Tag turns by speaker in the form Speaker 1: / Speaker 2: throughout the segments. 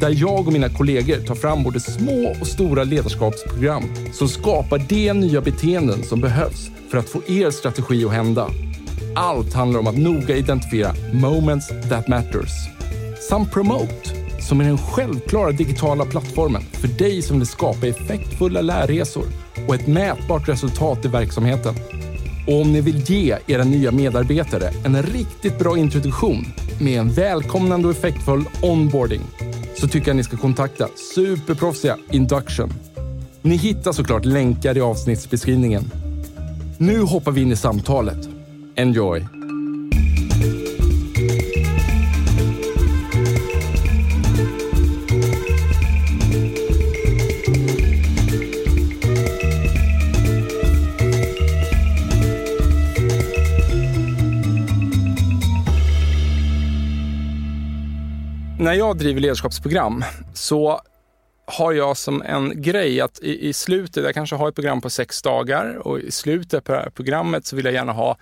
Speaker 1: där jag och mina kollegor tar fram både små och stora ledarskapsprogram som skapar de nya beteenden som behövs för att få er strategi att hända. Allt handlar om att noga identifiera moments that matters. Samt Promote, som är den självklara digitala plattformen för dig som vill skapa effektfulla lärresor och ett mätbart resultat i verksamheten. Och om ni vill ge era nya medarbetare en riktigt bra introduktion med en välkomnande och effektfull onboarding så tycker jag ni ska kontakta superproffsiga Induction. Ni hittar såklart länkar i avsnittsbeskrivningen. Nu hoppar vi in i samtalet. Enjoy! När jag driver ledarskapsprogram så har jag som en grej att i, i slutet, jag kanske har ett program på sex dagar och i slutet på det här programmet så vill jag gärna ha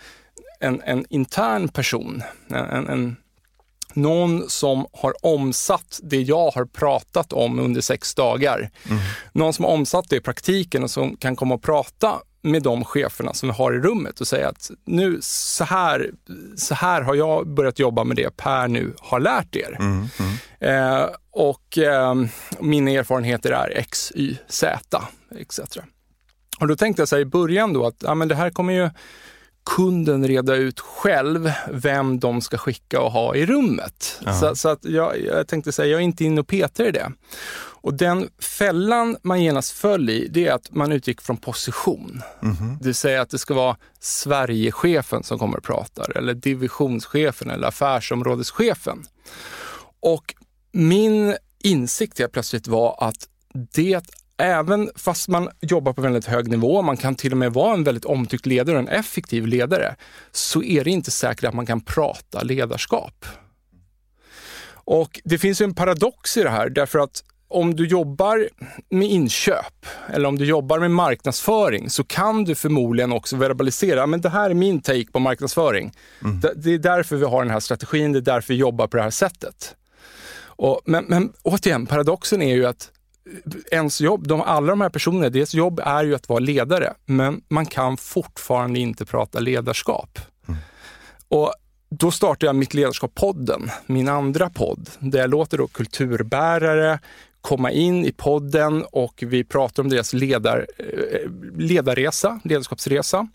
Speaker 1: en, en intern person. En, en, någon som har omsatt det jag har pratat om under sex dagar. Mm. Någon som har omsatt det i praktiken och som kan komma och prata med de cheferna som vi har i rummet och säga att nu så här, så här har jag börjat jobba med det Per nu har lärt er. Mm, mm. Eh, och eh, mina erfarenheter är X, Y, Z etc. Och då tänkte jag så här i början då att ja, men det här kommer ju kunden reda ut själv vem de ska skicka och ha i rummet. Så, så, att jag, jag tänkte säga, jag är inte inne och petar i det. Och den fällan man genast föll i, det är att man utgick från position. Mm -hmm. Det vill säga att det ska vara Sverigechefen som kommer och pratar, eller divisionschefen eller affärsområdeschefen. Och min insikt helt plötsligt var att det även fast man jobbar på väldigt hög nivå, man kan till och med vara en väldigt omtyckt ledare och en effektiv ledare, så är det inte säkert att man kan prata ledarskap. Och det finns en paradox i det här, därför att om du jobbar med inköp eller om du jobbar med marknadsföring så kan du förmodligen också verbalisera, men det här är min take på marknadsföring. Mm. Det är därför vi har den här strategin, det är därför vi jobbar på det här sättet. Och, men, men återigen, paradoxen är ju att ens jobb, de, alla de här personerna, deras jobb är ju att vara ledare, men man kan fortfarande inte prata ledarskap. Mm. Och då startade jag Mitt ledarskap-podden, min andra podd, där jag låter då kulturbärare komma in i podden och vi pratar om deras ledar, eh, ledarresa, ledarskapsresa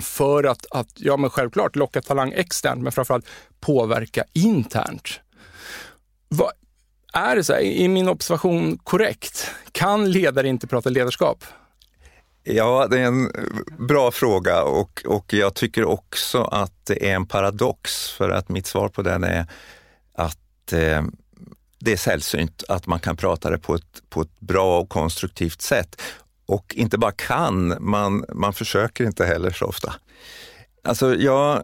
Speaker 1: för att, att, ja men självklart locka talang externt, men framförallt påverka internt. Va, är det så här, är min observation korrekt? Kan ledare inte prata ledarskap?
Speaker 2: Ja, det är en bra fråga och, och jag tycker också att det är en paradox för att mitt svar på den är att eh, det är sällsynt att man kan prata det på ett, på ett bra och konstruktivt sätt. Och inte bara kan, man, man försöker inte heller så ofta. Alltså jag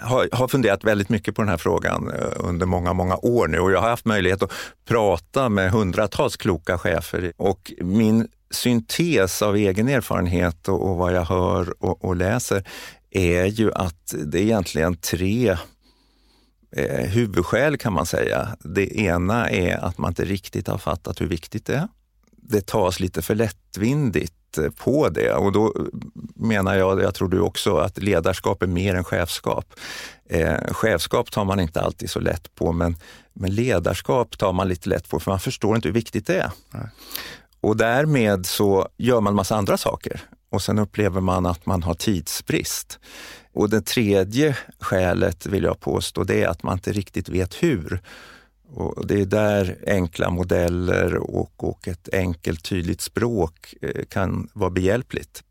Speaker 2: har, har funderat väldigt mycket på den här frågan eh, under många, många år nu och jag har haft möjlighet att prata med hundratals kloka chefer och min syntes av egen erfarenhet och, och vad jag hör och, och, läser är ju att det är egentligen tre eh, huvudskäl kan man säga. Det ena är att man inte riktigt har fattat hur viktigt det är. Det tas lite för lättvindigt på det och då menar jag, jag tror du också, att ledarskap är mer än chefskap. Eh, chefskap tar man inte alltid så lätt på, men, men ledarskap tar man lite lätt på för man förstår inte hur viktigt det är. Nej. Och därmed så gör man massa andra saker och sen upplever man att man har tidsbrist. Och det tredje skälet vill jag påstå, det är att man inte riktigt vet hur. Och det är där enkla modeller och, och ett enkelt tydligt språk eh, kan vara behjälpligt.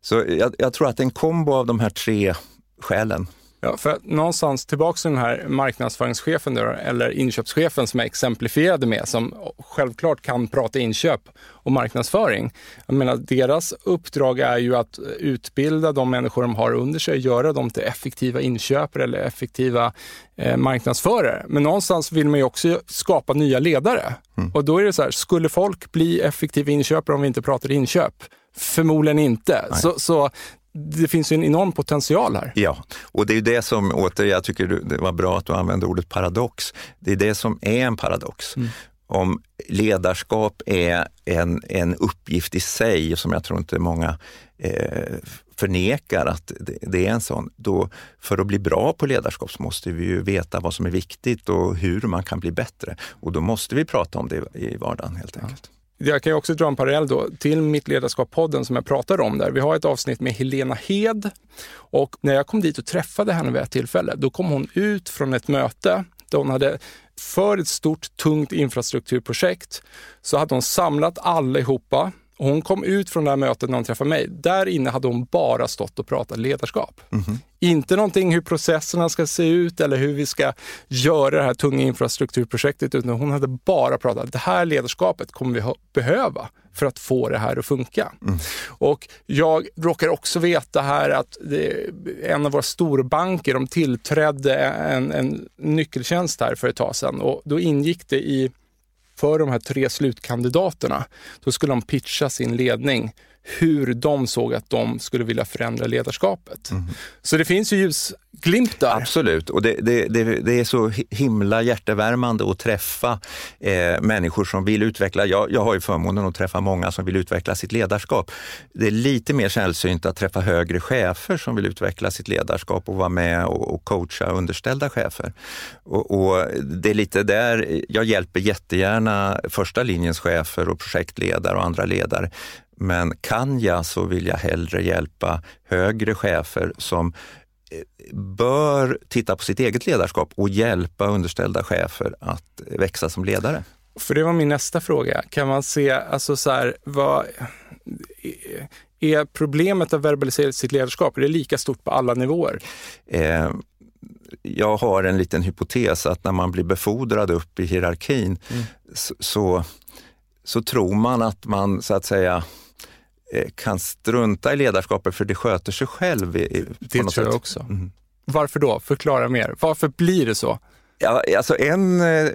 Speaker 2: Så jag, jag, tror att en kombo av de här tre skälen
Speaker 1: Ja, för att någonstans tillbaka till den här marknadsföringschefen då, eller inköpschefen som jag exemplifierade med, som självklart kan prata inköp och marknadsföring. Jag menar, deras uppdrag är ju att utbilda de människor de har under sig, göra dem till effektiva inköpare eller effektiva eh, marknadsförare. Men någonstans vill man ju också skapa nya ledare. Mm. Och då är det så här, skulle folk bli effektiva inköpare om vi inte pratar inköp? Förmodligen inte. Så, så, det finns ju en enorm potential här.
Speaker 2: Ja, och det är det som, åter, jag tycker det var bra att du använde ordet paradox. Det är det som är en paradox. Mm. Om ledarskap är en, en uppgift i sig, som jag tror inte många eh, förnekar att det, det, är en sån, då för att bli bra på ledarskap så måste vi ju veta vad som är viktigt och hur man kan bli bättre. Och då måste vi prata om det i vardagen helt enkelt. Ja.
Speaker 1: Jag kan ju också dra en parallell då till Mitt ledarskap-podden som jag pratade om där. Vi har ett avsnitt med Helena Hed och när jag kom dit och träffade henne vid ett tillfälle, då kom hon ut från ett möte där hon hade för ett stort, tungt infrastrukturprojekt så hade hon samlat allihopa och hon kom ut från det här mötet när hon träffade mig. Där inne hade hon bara stått och pratat ledarskap. Mm -hmm. Inte någonting hur processerna ska se ut eller hur vi ska göra det här tunga infrastrukturprojektet, utan hon hade bara pratat det här ledarskapet kommer vi behöva för att få det här att funka. Mm. Och jag råkar också veta här att en av våra storbanker de tillträdde en, en nyckeltjänst här för ett tag sedan och då ingick det i för de här tre slutkandidaterna, då skulle de pitcha sin ledning hur de såg att de skulle vilja förändra ledarskapet. Mm. Så det finns ju ljusglimtar.
Speaker 2: Absolut, och det, det, det, det är så himla hjärtevärmande att träffa eh, människor som vill utveckla, jag, jag har ju förmånen att träffa många som vill utveckla sitt ledarskap. Det är lite mer sällsynt att träffa högre chefer som vill utveckla sitt ledarskap och vara med och, och coacha underställda chefer. Och, och, det är lite där, jag hjälper jättegärna första linjens chefer och projektledare och andra ledare men kan jag så vill jag hellre hjälpa högre chefer som eh, bör titta på sitt eget ledarskap och hjälpa underställda chefer att växa som ledare.
Speaker 1: För det var min nästa fråga. Kan man se, alltså så här, vad, är problemet att verbalisera sitt ledarskap, är det lika stort på alla nivåer? Eh,
Speaker 2: jag har en liten hypotes att när man blir befordrad upp i hierarkin mm. så, så, så tror man att man så att säga Eh, kan strunta i ledarskapet för det sköter sig själv. I,
Speaker 1: det tror
Speaker 2: sätt.
Speaker 1: jag också. Mm. Varför då? Förklara mer. Varför blir det så?
Speaker 2: Ja, alltså en eh,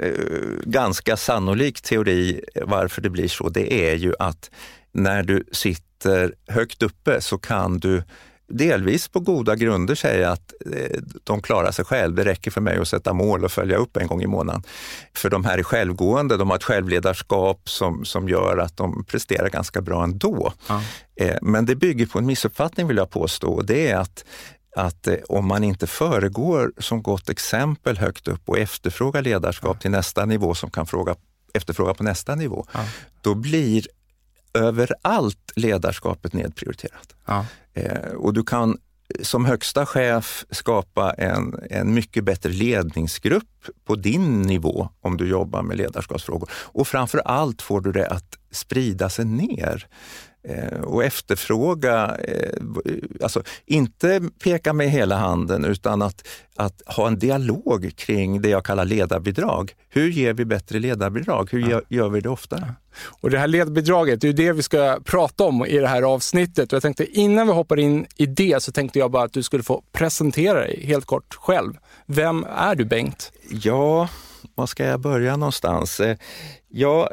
Speaker 2: ganska sannolik teori varför det blir så, det är ju att när du sitter högt uppe så kan du delvis på goda grunder säga att eh, de klarar sig själv. Det räcker för mig att sätta mål och följa upp en gång i månaden. För de här är självgående, de har ett självledarskap som, som gör att de presterar ganska bra ändå. Ja. Eh, men det bygger på en missuppfattning vill jag påstå och det är att att eh, om man inte föregår som gott exempel högt upp och efterfrågar ledarskap ja. till nästa nivå som kan fråga, efterfråga på nästa nivå, ja. då blir överallt ledarskapet nedprioriterat. Ja. Eh, och du kan som högsta chef skapa en, en mycket bättre ledningsgrupp på din nivå om du jobbar med ledarskapsfrågor. Och framför allt får du det att sprida sig ner. Eh, och efterfråga, eh, alltså inte peka med hela handen utan att, att ha en dialog kring det jag kallar ledarbidrag. Hur ger vi bättre ledarbidrag? Hur ja. gör, vi det oftare?
Speaker 1: Och det här ledbidraget, det är det vi ska prata om i det här avsnittet. Och jag tänkte innan vi hoppar in i det så tänkte jag bara att du skulle få presentera dig helt kort själv. Vem är du Bengt?
Speaker 2: Ja, var ska jag börja någonstans? Eh, jag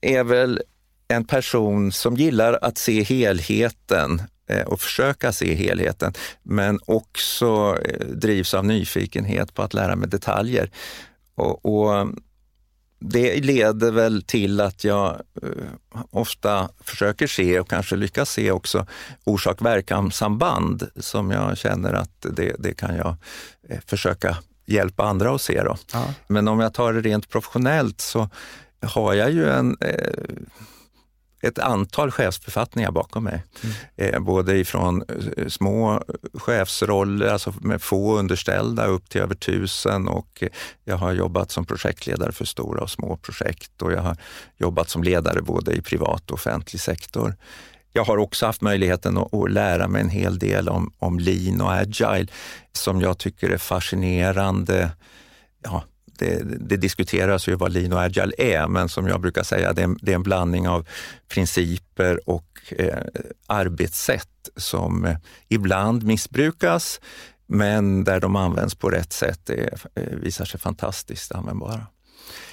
Speaker 2: är väl en person som gillar att se helheten eh, och försöka se helheten, men också eh, drivs av nyfikenhet på att lära mig detaljer. Och, och det leder väl till att jag eh, ofta försöker se och kanske lyckas se också orsak-verkan-samband som jag känner att det, det kan jag försöka hjälpa andra att se. Då. Ja. Men om jag tar det rent professionellt så har jag ju en ett antal chefsbefattningar bakom mig. Mm. Eh, både ifrån eh, små chefsroller, alltså med få underställda, upp till över tusen och jag har jobbat som projektledare för stora och små projekt och jag har jobbat som ledare både i privat och offentlig sektor. jag har också haft möjligheten att, att, lära mig en hel del om, om lean och agile som jag tycker är fascinerande. Ja, det, det, diskuteras ju vad lean och agile är, men som jag brukar säga, det är, det är en blandning av principer och eh, arbetssätt som eh, ibland missbrukas, men där de används på rätt sätt det eh, visar sig fantastiskt användbara.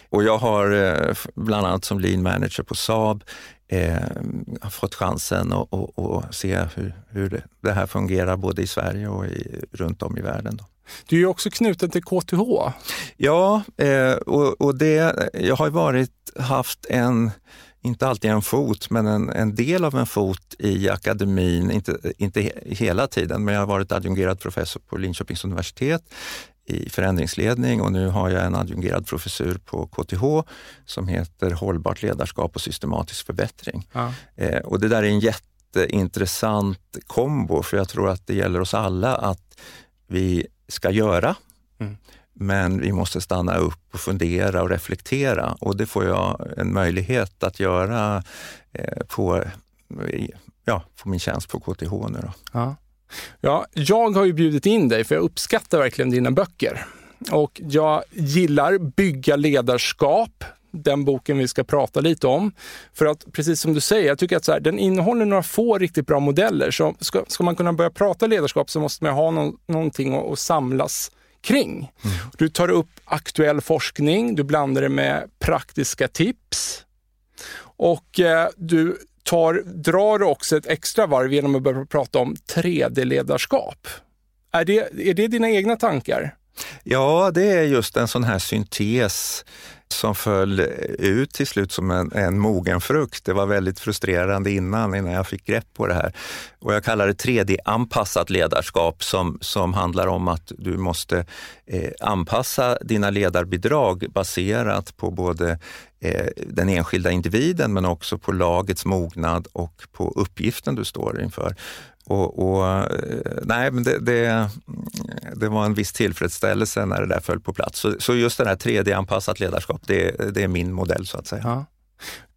Speaker 2: Och jag har eh, bland annat som lean manager på Saab eh, fått chansen att att, att se hur, hur det här fungerar både i Sverige och i, runt om i världen. Då.
Speaker 1: Du är ju också knuten till KTH.
Speaker 2: Ja, eh, och, och, det, jag har varit, haft en, inte alltid en fot, men en, en del av en fot i akademin, inte, inte hela tiden, men jag har varit adjungerad professor på Linköpings universitet i förändringsledning och nu har jag en adjungerad professur på KTH som heter Hållbart ledarskap och systematisk förbättring. Ja. Eh, och det där är en jätteintressant kombo för jag tror att det gäller oss alla att vi ska göra, mm. men vi måste stanna upp och fundera och reflektera och det får jag en möjlighet att göra eh, på, ja, på min tjänst på KTH nu. Då.
Speaker 1: Ja. Ja, jag har ju bjudit in dig för jag uppskattar verkligen dina böcker. Och jag gillar Bygga ledarskap, den boken vi ska prata lite om. För att precis som du säger, jag tycker att så här, den innehåller några få riktigt bra modeller. Så ska, ska man kunna börja prata ledarskap så måste man ha någon, någonting att, att samlas kring. Mm. Du tar upp aktuell forskning, du blandar det med praktiska tips och eh, du tar, drar också ett extra varv genom att börja prata om 3D-ledarskap. Är det, är det dina egna tankar?
Speaker 2: Ja, det är just en sån här syntes som föll ut till slut som en, en mogen frukt. Det var väldigt frustrerande innan, innan jag fick grepp på det här. Och jag kallar det 3D-anpassat ledarskap som, som handlar om att du måste eh, anpassa dina ledarbidrag baserat på både eh, den enskilda individen men också på lagets mognad och på uppgiften du står inför. Och, och, eh, nej, men det, det, det, var en viss tillfredsställelse när det där föll på plats. Så, så just det här 3D-anpassat ledarskap, det, det, är min modell så att säga. Ja.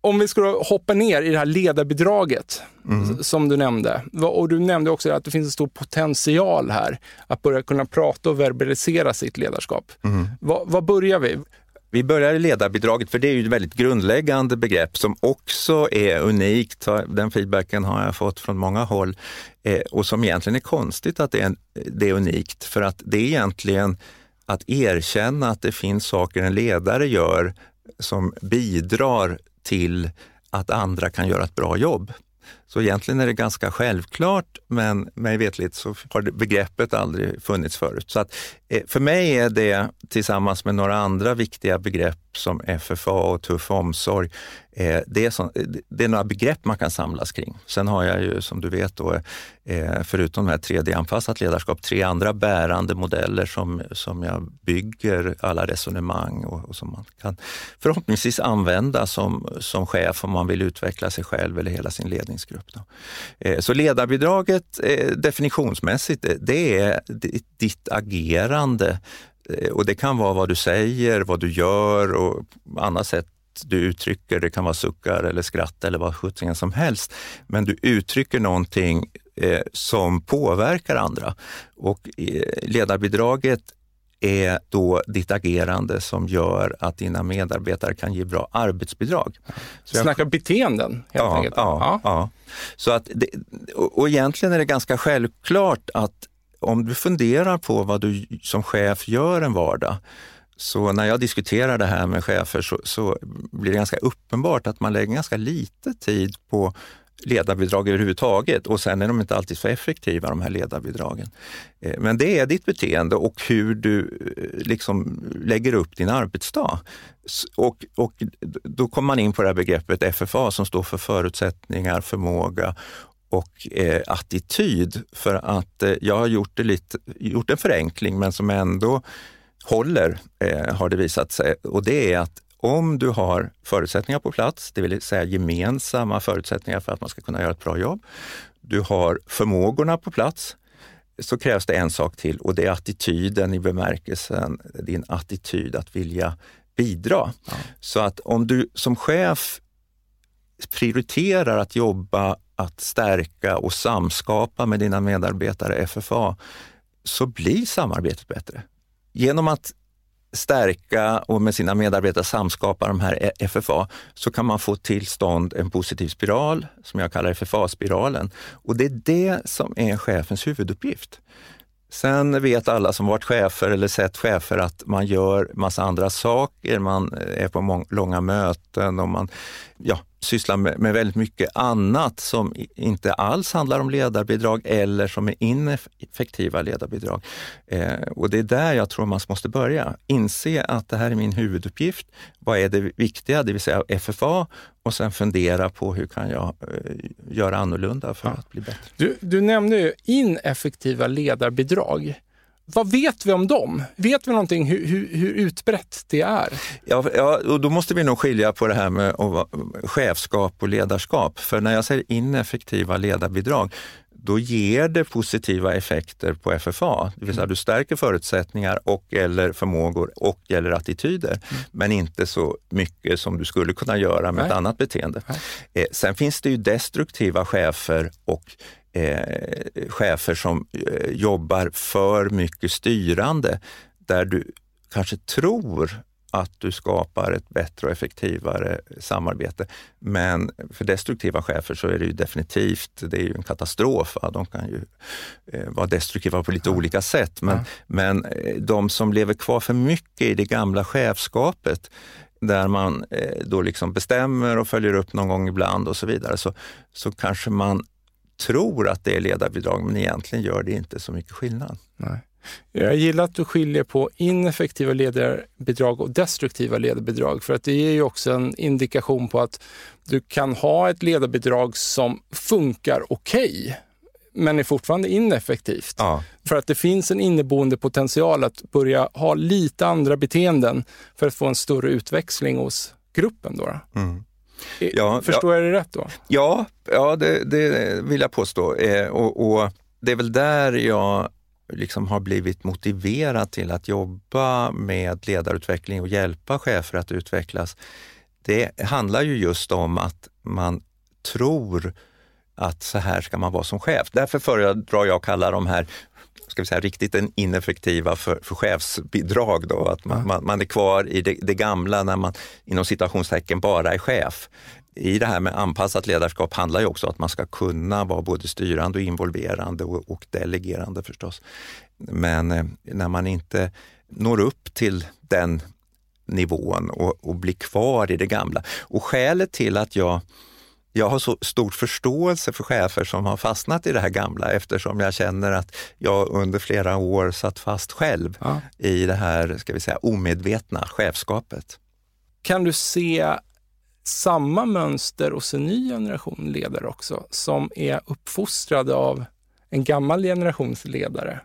Speaker 1: Om vi ska hoppa ner i det här ledarbidraget mm. som du nämnde. Och du nämnde också att det finns en stor potential här att börja kunna prata och verbalisera sitt ledarskap. Mm. Var börjar vi?
Speaker 2: Vi börjar i ledarbidraget, för det är ju ett väldigt grundläggande begrepp som också är unikt. Den feedbacken har jag fått från många håll eh, och som egentligen är konstigt att det är, det är unikt, för att det är egentligen att erkänna att det finns saker en ledare gör som bidrar till att andra kan göra ett bra jobb. Så egentligen är det ganska självklart, men mig vetligt så har begreppet aldrig funnits förut. Så att, eh, för mig är det tillsammans med några andra viktiga begrepp som FFA och tuff omsorg, eh, det är, så, det är några begrepp man kan samlas kring. Sen har jag ju som du vet då, eh, förutom det här 3D-anpassat ledarskap, tre andra bärande modeller som, som jag bygger alla resonemang och, och som man kan förhoppningsvis använda som, som chef om man vill utveckla sig själv eller hela sin ledningsgrupp. Då. Eh, så ledarbidraget eh, definitionsmässigt, eh, det är ditt agerande och det kan vara vad du säger, vad du gör och annat sätt du uttrycker, det kan vara suckar eller skratt eller vad sjuttsingen som helst. Men du uttrycker någonting som påverkar andra. Och ledarbidraget är då ditt agerande som gör att dina medarbetare kan ge bra arbetsbidrag.
Speaker 1: Så jag... Snacka beteenden helt
Speaker 2: ja,
Speaker 1: enkelt.
Speaker 2: Ja, ja. ja. Så att det, och egentligen är det ganska självklart att om du funderar på vad du som chef gör en vardag, så när jag diskuterar det här med chefer så, så blir det ganska uppenbart att man lägger ganska lite tid på ledarbidrag överhuvudtaget och sen är de inte alltid så effektiva de här ledarbidragen. Eh, men det är ditt beteende och hur du eh, liksom lägger upp din arbetsdag. Och, och då kommer man in på det här begreppet FFA som står för förutsättningar, förmåga och eh, attityd. För att eh, jag har gjort, det lite, gjort en förenkling men som ändå håller, eh, har det visat sig. Och det är att om du har förutsättningar på plats, det vill säga gemensamma förutsättningar för att man ska kunna göra ett bra jobb. Du har förmågorna på plats, så krävs det en sak till och det är attityden i bemärkelsen, din attityd att vilja bidra. Ja. Så att om du som chef prioriterar att jobba att stärka och samskapa med dina medarbetare FFA så blir samarbetet bättre. Genom att stärka och med sina medarbetare samskapa de här e- FFA så kan man få till stånd en positiv spiral som jag kallar FFA-spiralen. Och det är det som är chefens huvuduppgift. Sen vet alla som varit chefer eller sett chefer att man gör massa andra saker. Man eh, är på långa möten och man ja, sysslar med, med, väldigt mycket annat som inte alls handlar om ledarbidrag eller som är ineffektiva ledarbidrag. Eh, och det är där jag tror man måste börja. Inse att det här är min huvuduppgift. Vad är det viktiga, det vill säga FFA och sen fundera på hur kan jag eh, göra annorlunda för ja. att bli bättre.
Speaker 1: Du, du nämnde ineffektiva ledarbidrag. Vad vet vi om dem? Vet vi någonting hur, hur, hur utbrett det är?
Speaker 2: Ja, ja, och då måste vi nog skilja på det här med chefskap och ledarskap. För när jag säger ineffektiva ledarbidrag, då ger det positiva effekter på FFA. Det vill säga du stärker förutsättningar och eller förmågor och eller attityder. Mm. Men inte så mycket som du skulle kunna göra med Nej. ett annat beteende. Eh, sen finns det ju destruktiva chefer och eh, chefer som eh, jobbar för mycket styrande där du kanske tror att du skapar ett bättre och effektivare samarbete. Men för destruktiva chefer så är det ju definitivt, det är ju en katastrof. Va? De kan ju eh, vara destruktiva på lite ja. olika sätt. Men, ja. men eh, de som lever kvar för mycket i det gamla chefskapet, där man eh, då liksom bestämmer och följer upp någon gång ibland och så vidare, så, så kanske man tror att det är ledarbidrag, men egentligen gör det inte så mycket skillnad.
Speaker 1: Nej. Jag gillar att du skiljer på ineffektiva ledarbidrag och destruktiva ledarbidrag, för att det ger ju också en indikation på att du kan ha ett ledarbidrag som funkar okej, okay, men är fortfarande ineffektivt. Ja. För att det finns en inneboende potential att börja ha lite andra beteenden för att få en större utväxling hos gruppen. Då. Mm. Ja, Förstår ja, jag det rätt då?
Speaker 2: Ja, ja det, det vill jag påstå. Eh, och, och, det är väl där jag liksom har blivit motiverad till att jobba med ledarutveckling och hjälpa chefer att utvecklas. Det handlar ju just om att man tror att så här ska man vara som chef. Därför föredrar jag att kalla de här ska vi säga, riktigt ineffektiva för, för chefsbidrag. Då, att man, man, man, är kvar i det, det, gamla när man inom citationstecken bara är chef. I det här med anpassat ledarskap handlar ju också om att man ska kunna vara både styrande och involverande och, och delegerande förstås. Men eh, när man inte når upp till den nivån och, och blir kvar i det gamla. Och skälet till att jag jag har så stor förståelse för chefer som har fastnat i det här gamla eftersom jag känner att jag under flera år satt fast själv ja. i det här ska vi säga, omedvetna chefskapet.
Speaker 1: Kan du se samma mönster hos en ny generation ledare också, som är uppfostrade av en gammal generations ledare?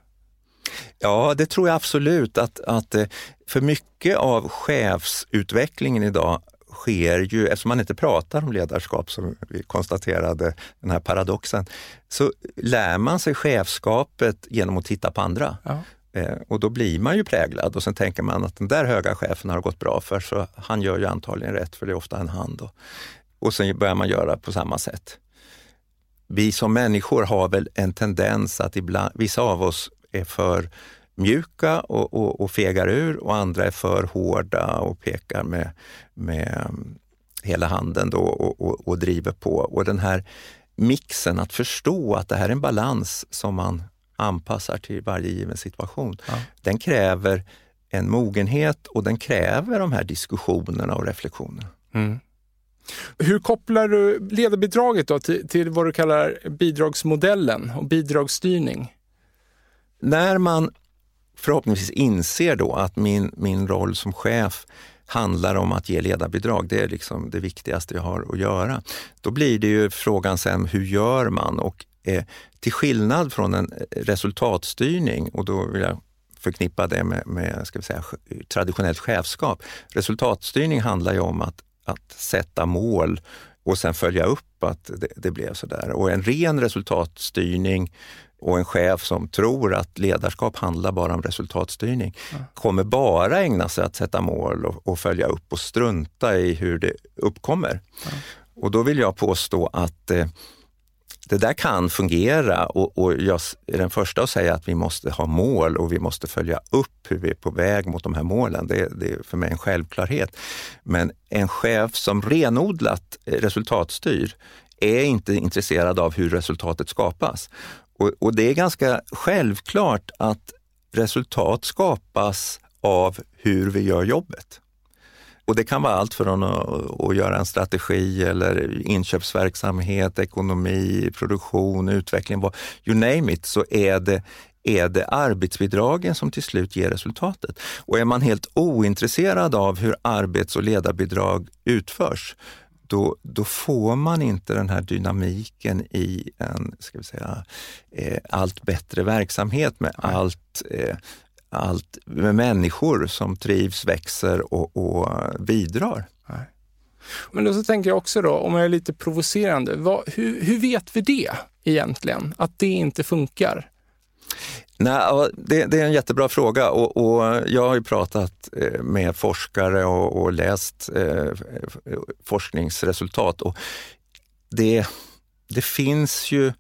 Speaker 2: Ja, det tror jag absolut att, att eh, för mycket av chefsutvecklingen idag sker ju, eftersom man inte pratar om ledarskap som vi konstaterade, den här paradoxen, så lär man sig chefskapet genom att titta på andra. Ja. Eh, och då blir man ju präglad och sen tänker man att den där höga chefen har gått bra för så han gör ju antagligen rätt för det är ofta en han. Då. Och sen börjar man göra på samma sätt. Vi som människor har väl en tendens att ibland, vissa av oss är för mjuka och, och, och fegar ur och andra är för hårda och pekar med, med mm, hela handen då och, och, och driver på. Och den här mixen, att förstå att det här är en balans som man anpassar till varje given situation, ja. den kräver en mogenhet och den kräver de här diskussionerna och reflektionerna. Mm.
Speaker 1: Hur kopplar du ledarbidraget då till, till vad du kallar bidragsmodellen och bidragsstyrning?
Speaker 2: När man förhoppningsvis inser då att min, min roll som chef handlar om att ge ledarbidrag. Det är liksom det viktigaste jag har att göra. Då blir det ju frågan sen, hur gör man? Och eh, till skillnad från en eh, resultatstyrning, och då vill jag förknippa det med, med ska vi säga, traditionellt chefskap. Resultatstyrning handlar ju om att, att sätta mål och sen följa upp att det, det blev sådär. Och en ren resultatstyrning och en chef som tror att ledarskap handlar bara om resultatstyrning ja. kommer bara ägna sig att sätta mål och, och, följa upp och strunta i hur det uppkommer. Ja. Och då vill jag påstå att eh, det där kan fungera och, och, jag är den första att säga att vi måste ha mål och vi måste följa upp hur vi är på väg mot de här målen. Det, det är för mig en självklarhet. Men en chef som renodlat resultatstyr är inte intresserad av hur resultatet skapas. Och, och det är ganska självklart att resultat skapas av hur vi gör jobbet. Och det kan vara allt från att, att göra en strategi eller inköpsverksamhet, ekonomi, produktion, utveckling, you name it, så är det, är det arbetsbidragen som till slut ger resultatet. Och är man helt ointresserad av hur arbets och ledarbidrag utförs, då, då får man inte den här dynamiken i en ska vi säga, eh, allt bättre verksamhet med allt eh, allt med människor som trivs, växer och, och bidrar. Nej.
Speaker 1: Men då så tänker jag också då, om jag är lite provocerande, vad, hur, hur vet vi det egentligen? Att det inte funkar?
Speaker 2: Nej, det, det, är en jättebra fråga och, och, jag har ju pratat eh, med forskare och, och läst eh, forskningsresultat och det, det finns ju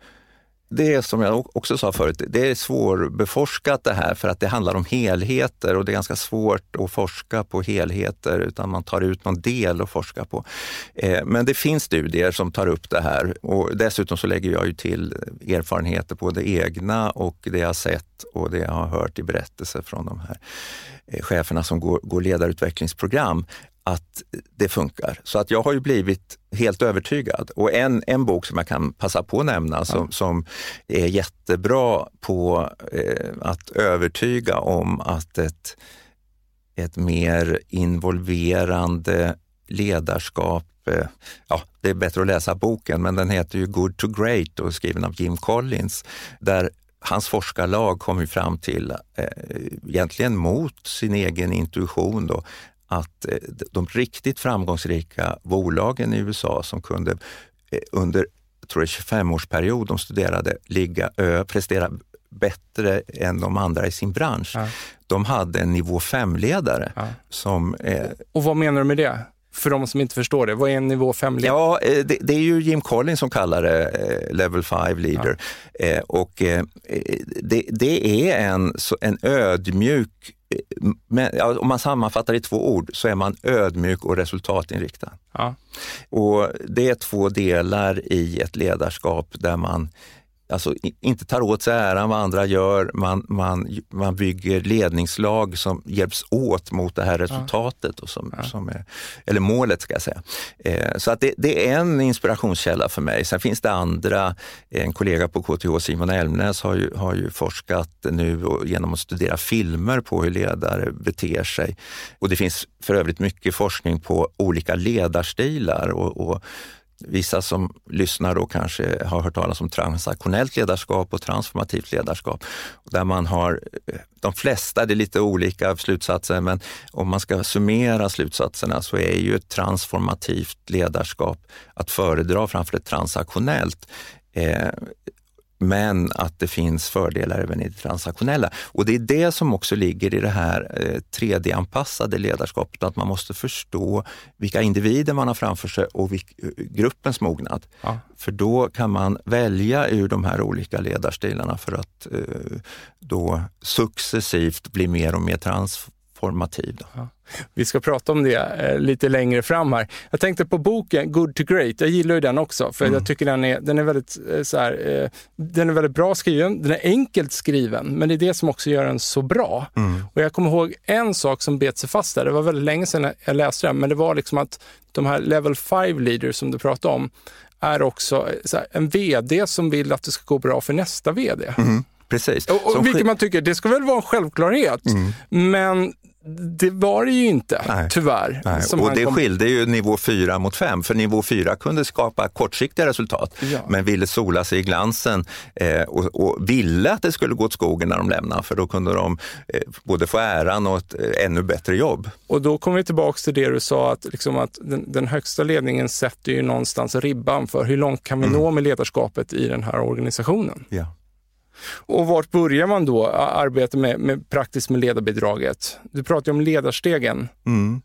Speaker 2: det är som jag också sa förut, det är svårbeforskat det här för att det handlar om helheter och det är ganska svårt att forska på helheter utan man tar ut någon del att forska på. Eh, men det finns studier som tar upp det här och dessutom så lägger jag ju till erfarenheter på det egna och det jag har sett och det jag har hört i berättelser från de här eh, cheferna som går, går ledarutvecklingsprogram att det funkar. Så att jag har ju blivit helt övertygad. Och en, en bok som jag kan passa på att nämna som, som är jättebra på eh, att övertyga om att ett, ett mer involverande ledarskap eh, Ja, det är bättre att läsa boken, men den heter ju Good to Great och är skriven av Jim Collins, där hans forskarlag kom fram till, eh, egentligen mot sin egen intuition, då, att eh, de riktigt framgångsrika bolagen i USA som kunde eh, under tror jag, 25-årsperiod de studerade ligga, prestera bättre än de andra i sin bransch. Ja. De hade en nivå 5-ledare. Ja. Som,
Speaker 1: eh, och vad menar du med det? För de som inte förstår det, vad är en nivå 5-ledare?
Speaker 2: Ja, det, det, är ju Jim Collins som kallar det eh, level 5 leader. Ja. och det, det, är en, en ödmjuk men, ja, om man sammanfattar i två ord så är man ödmjuk och resultatinriktad. Ja. Och det är två delar i ett ledarskap där man alltså, inte tar åt sig äran vad andra gör. Man, man, man bygger ledningslag som hjälps åt mot det här resultatet, och som, ja. som är, eller målet ska jag säga. Eh, så att det, det, är en inspirationskälla för mig. Sen finns det andra. En kollega på KTH, Simon Elmnäs, har ju, har ju forskat nu genom att studera filmer på hur ledare beter sig. Och det finns för övrigt mycket forskning på olika ledarstilar och, och Vissa som lyssnar då kanske har hört talas om transaktionellt ledarskap och transformativt ledarskap. Där man har, eh, de flesta, det är lite olika slutsatser, men om man ska summera slutsatserna så är ju ett transformativt ledarskap att föredra framför ett transaktionellt. Eh, men att det finns fördelar även i det transaktionella. Och det är det som också ligger i det här eh, 3D-anpassade ledarskapet, att man måste förstå vilka individer man har framför sig och eh, gruppens mognad. Ja. För då kan man välja ur de här olika ledarstilarna för att eh, då successivt bli mer och mer transformativ. Ja.
Speaker 1: Vi ska prata om det eh, lite längre fram här. Jag tänkte på boken Good to Great. Jag gillar ju den också för mm. jag tycker den är, den är väldigt eh, så här, eh, den är väldigt bra skriven. Den är enkelt skriven, men det är det som också gör den så bra. Mm. Och jag kommer ihåg en sak som bet sig fast där. Det var väldigt länge sedan jag läste den, men det var liksom att de här level 5 leaders som du pratade om är också här, en VD som vill att det ska gå bra för nästa VD.
Speaker 2: Mm. Precis.
Speaker 1: Och, och vilket man tycker, det ska väl vara en självklarhet, mm. men det var det ju inte, Nej. tyvärr.
Speaker 2: Nej. Och det kom... skilde ju nivå 4 mot 5, för nivå 4 kunde skapa kortsiktiga resultat, ja. men ville sola sig i glansen eh, och, och, ville att det skulle gå åt skogen när de lämnade, för då kunde de eh, både få äran och ett eh, ännu bättre jobb.
Speaker 1: Och då kommer vi tillbaka till det du sa, att, liksom att den, den, högsta ledningen sätter ju någonstans ribban för hur långt kan vi mm. nå med ledarskapet i den här organisationen.
Speaker 2: Ja.
Speaker 1: Och vart börjar man då arbeta med, med praktiskt med ledarbidraget? Du pratar ju om ledarstegen.
Speaker 2: Mm.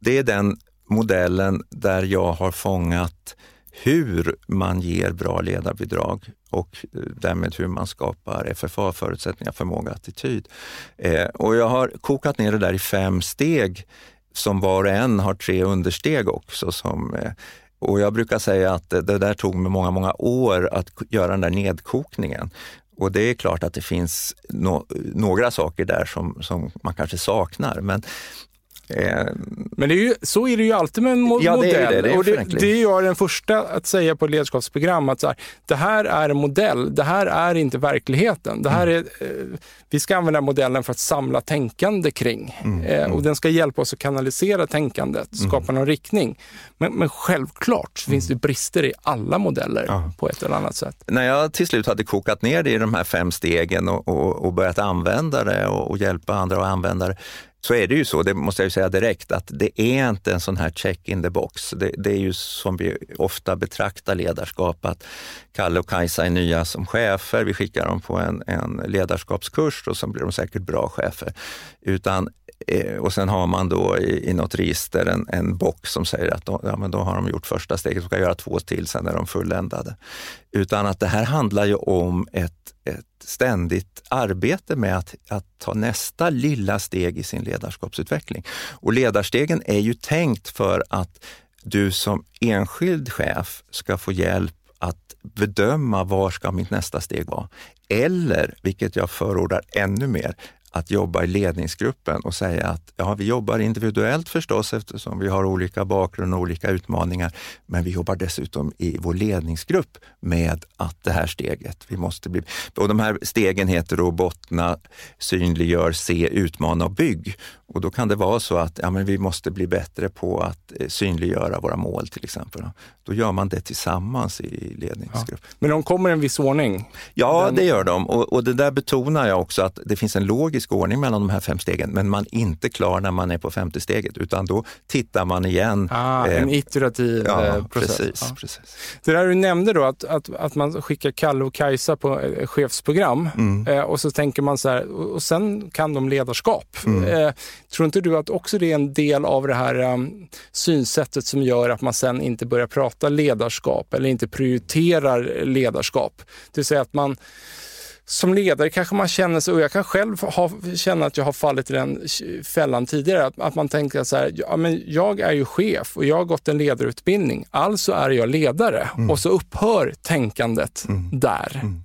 Speaker 2: Det är den modellen där jag har fångat hur man ger bra ledarbidrag och eh, därmed hur man skapar FFA, förutsättningar, förmåga, attityd. Eh, och jag har kokat ner det där i fem steg som var och en har tre understeg också. Som, eh, och jag brukar säga att det där tog mig många, många år att göra den där nedkokningen. Och det är klart att det finns no några saker där som, som man kanske saknar. Men
Speaker 1: Eh, Men är ju, så är det ju alltid med en mo ja, modell. Det är det, det är och det, det är jag den första att säga på ledarskapsprogram. Att så här, det här är en modell, det här är inte verkligheten. Det här mm. är, eh, vi ska använda modellen för att samla tänkande kring. Mm. Eh, och mm. den ska hjälpa oss att kanalisera tänkandet, mm. skapa någon riktning. Men, men självklart finns det brister i alla modeller ja. på ett eller annat sätt.
Speaker 2: När jag till slut hade kokat ner det i de här fem stegen och, och, och börjat använda det och, och hjälpa andra att använda det, så är det ju så, det måste jag säga direkt, att det är inte en sån här check in the box. Det, det, är ju som vi ofta betraktar ledarskap, att Kalle och Kajsa är nya som chefer, vi skickar dem på en, en ledarskapskurs och så blir de säkert bra chefer. Utan, Eh, och sen har man då i, i något register en, en box som säger att då, ja, men då har de gjort första steget, de ska göra två till, sen är de fulländade. Utan att det här handlar ju om ett, ett ständigt arbete med att, att ta nästa lilla steg i sin ledarskapsutveckling. Och ledarstegen är ju tänkt för att du som enskild chef ska få hjälp att bedöma var ska mitt nästa steg vara? Eller, vilket jag förordar ännu mer, att jobba i ledningsgruppen och säga att ja, vi jobbar individuellt förstås eftersom vi har olika bakgrund och olika utmaningar. Men vi jobbar dessutom i vår ledningsgrupp med att det här steget, vi måste bli... Och de här stegen heter då bottna, synliggör, se, utmana och bygg. Och då kan det vara så att ja, men vi måste bli bättre på att eh, synliggöra våra mål till exempel. Då gör man det tillsammans i ledningsgrupp. Ja.
Speaker 1: Men de kommer i en viss ordning?
Speaker 2: Ja, Den... det gör de. Och, och, det där betonar jag också att det finns en logisk ordning mellan de här fem stegen, men man är inte klar när man är på femte steget, utan då tittar man igen.
Speaker 1: Ah, eh, en iterativ ja, eh, process.
Speaker 2: Precis, ja. precis.
Speaker 1: Det där du nämnde då, att, att, att man skickar Kalle och Kajsa på chefsprogram mm. eh, och så tänker man så här, och, och sen kan de ledarskap. Mm. Eh, Tror inte du att också det är en del av det här um, synsättet som gör att man sen inte börjar prata ledarskap eller inte prioriterar ledarskap? Det vill säga att man som ledare kanske man känner sig, och jag kan själv ha, känna att jag har fallit i den fällan tidigare, att, att man tänker så här, ja, men jag är ju chef och jag har gått en ledarutbildning, alltså är jag ledare. Mm. Och så upphör tänkandet mm. där. Mm.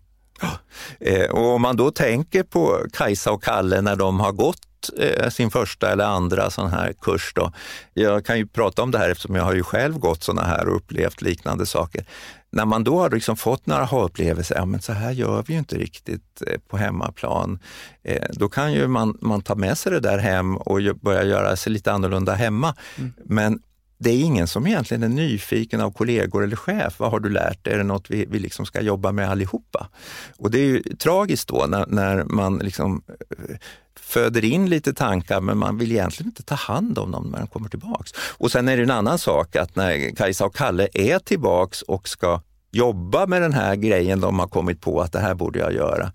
Speaker 2: Eh, och om man då tänker på Kajsa och Kalle när de har gått eh, sin första eller andra sån här kurs. Då. Jag kan ju prata om det här eftersom jag har ju själv gått såna här och upplevt liknande saker. När man då har liksom fått några aha-upplevelser, ja men så här gör vi ju inte riktigt eh, på hemmaplan. Eh, då kan ju man, man ta med sig det där hem och börja göra sig lite annorlunda hemma. Mm. Men det är ingen som egentligen är nyfiken av kollegor eller chef. Vad har du lärt dig? Är det något vi, vi liksom ska jobba med allihopa? Och det är ju tragiskt då när, när man liksom eh, föder in lite tankar men man vill egentligen inte ta hand om dem när de kommer tillbaks. Och sen är det en annan sak att när Kajsa och Kalle är tillbaks och ska jobba med den här grejen de har kommit på att det här borde jag göra,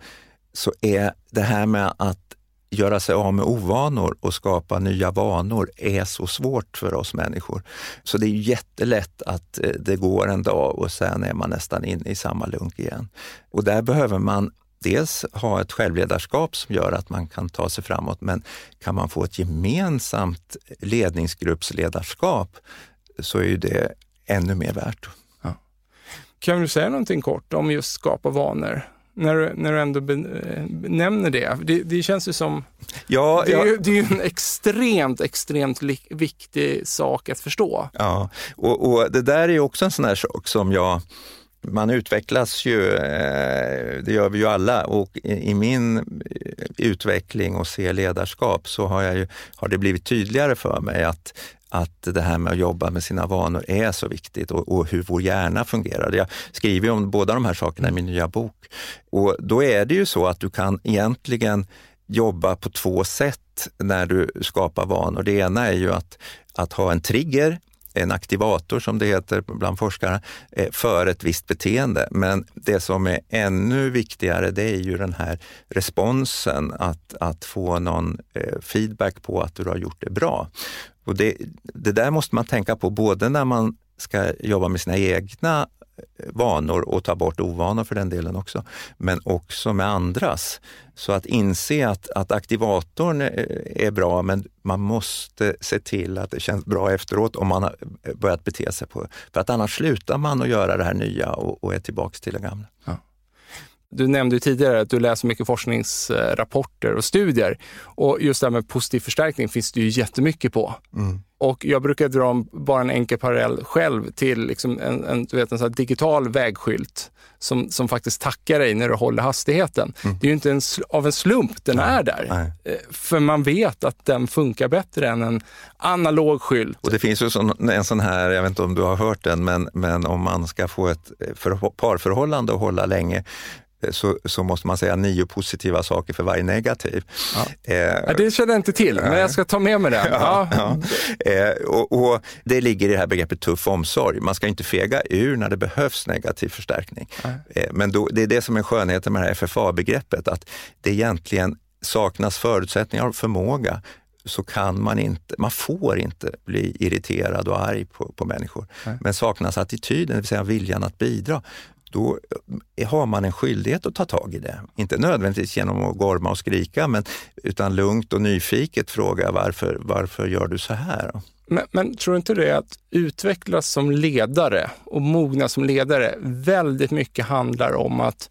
Speaker 2: så är det här med att göra sig av med ovanor och skapa nya vanor är så svårt för oss människor. Så det är jättelätt att eh, det går en dag och sen är man nästan inne i samma lunk igen. Och där behöver man dels ha ett självledarskap som gör att man kan ta sig framåt, men kan man få ett gemensamt ledningsgruppsledarskap så är ju det ännu mer värt. Ja.
Speaker 1: Kan du säga någonting kort om just skapa vanor? När du, när du ändå nämner det. det. det. känns ju som... Ja, det, är, ja. det är ju en extremt, extremt viktig sak att förstå.
Speaker 2: Ja, och, och det där är också en sån här sak som jag man utvecklas ju, eh, det gör vi ju alla och i min utveckling och se ledarskap så har, jag ju, har det blivit tydligare för mig att att det här med att jobba med sina vanor är så viktigt och, och, hur vår hjärna fungerar. Jag skriver om båda de här sakerna i min nya bok. Och då är det ju så att du kan egentligen jobba på två sätt när du skapar vanor. Det ena är ju att, att ha en trigger en aktivator som det heter bland forskare, eh, för ett visst beteende. Men det som är ännu viktigare det är ju den här responsen, att, att få någon eh, feedback på att du har gjort det bra. Och det, det där måste man tänka på både när man ska jobba med sina egna vanor och ta bort ovanor för den delen också, men också med andras. Så att inse att, att aktivatorn är bra, men man måste se till att det känns bra efteråt om man har börjat bete sig på För att annars slutar man att göra det här nya och, och är tillbaks till det gamla. Ja.
Speaker 1: Du nämnde tidigare att du läser mycket forskningsrapporter och studier. Och just det här med positiv förstärkning finns det ju jättemycket på. Mm. Och jag brukar dra bara en enkel parallell själv till liksom en, en, du vet, en sån digital vägskylt som, som faktiskt tackar dig när du håller hastigheten. Mm. Det är ju inte en, av en slump den Nej. är där. Nej. Eh, för man vet att den funkar bättre än en analog skylt.
Speaker 2: Och det finns ju sån, en sån här, jag vet inte om du har hört den, men, men om man ska få ett för, parförhållande att hålla länge så, så måste man säga nio positiva saker för varje negativ.
Speaker 1: Ja. Eh, det känner jag inte till, men jag ska ta med mig det. Ja, ja.
Speaker 2: Eh, och, och, det ligger i det här begreppet tuff omsorg. Man ska inte fega ur när det behövs negativ förstärkning. Eh, men då, det är det som är skönheten med det här FFA-begreppet, att det egentligen saknas förutsättningar och förmåga så kan man inte, man får inte bli irriterad och arg på, på människor. Nej. Men saknas attityden, det vill säga viljan att bidra, då eh, har man en skyldighet att ta tag i det. Inte nödvändigtvis genom att gorma och skrika, men, utan lugnt och nyfiket fråga varför, varför gör du så här?
Speaker 1: Men, men tror du inte det att utvecklas som ledare och mogna som ledare väldigt mycket handlar om att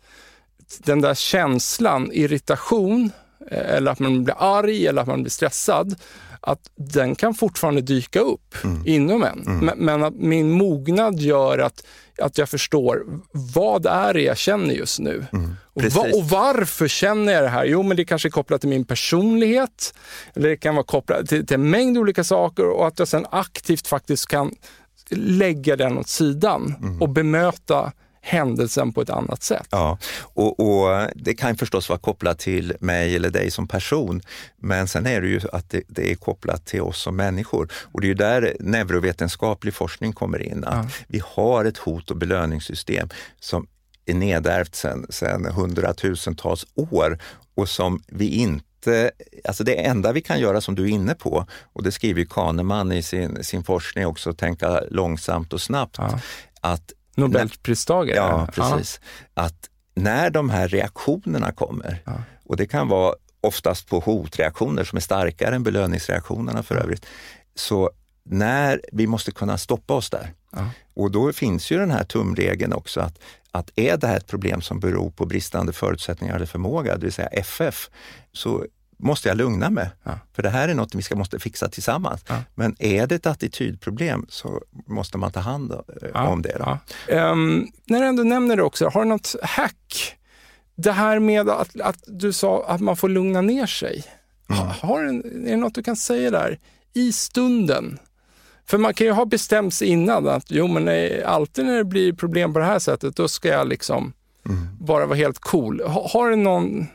Speaker 1: den där känslan, irritation, eh, eller att man blir arg eller att man blir stressad, att den kan fortfarande dyka upp mm. inom en. Mm. Men, men, att min mognad gör att, att jag förstår vad är det jag känner just nu. Mm. Och, va, och, varför känner jag det här? Jo, men det kanske är kopplat till min personlighet, eller det kan vara kopplat till, till en mängd olika saker och att jag sen aktivt faktiskt kan lägga den åt sidan mm. och bemöta händelsen på ett annat sätt.
Speaker 2: Ja, och, och, det kan förstås vara kopplat till mig eller dig som person, men sen är det ju att det, det är kopplat till oss som människor. Och det är där neurovetenskaplig forskning kommer in, att ja. vi har ett hot och belöningssystem som är nedärvt sedan, sedan hundratusentals år och som vi inte Alltså det enda vi kan göra som du är inne på, och det skriver Kahneman i sin, sin forskning också, tänka långsamt och snabbt, ja. att
Speaker 1: Nobelpristagare?
Speaker 2: Ja, precis. Ja. Att när de här reaktionerna kommer, ja. och det kan vara oftast på hotreaktioner som är starkare än belöningsreaktionerna för övrigt, så när vi måste kunna stoppa oss där. Ja. Och då finns ju den här tumregeln också att, att är det här ett problem som beror på bristande förutsättningar eller förmåga, det vill säga FF, så måste jag lugna mig. Ja. För det här är något vi ska, måste fixa tillsammans. Ja. Men är det ett attitydproblem så måste man ta hand eh, om det.
Speaker 1: Um, när du ändå nämner det också, har du något hack? Det här med att, att du sa att man får lugna ner sig. Mm. Har, är det något du kan säga där i stunden? För man kan ju ha bestämt sig innan att jo, men nej, alltid när det blir problem på det här sättet, då ska jag liksom mm. bara vara helt cool. Har, har du någon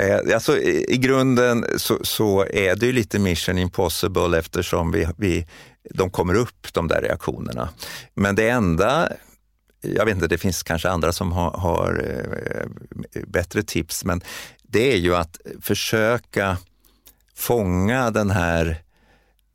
Speaker 2: Eh, alltså, i, I grunden så, så, är det ju lite mission impossible eftersom vi, vi, de kommer upp, de där reaktionerna. Men det enda jag vet inte, det finns kanske andra som har, har eh, bättre tips, men det är ju att försöka fånga den här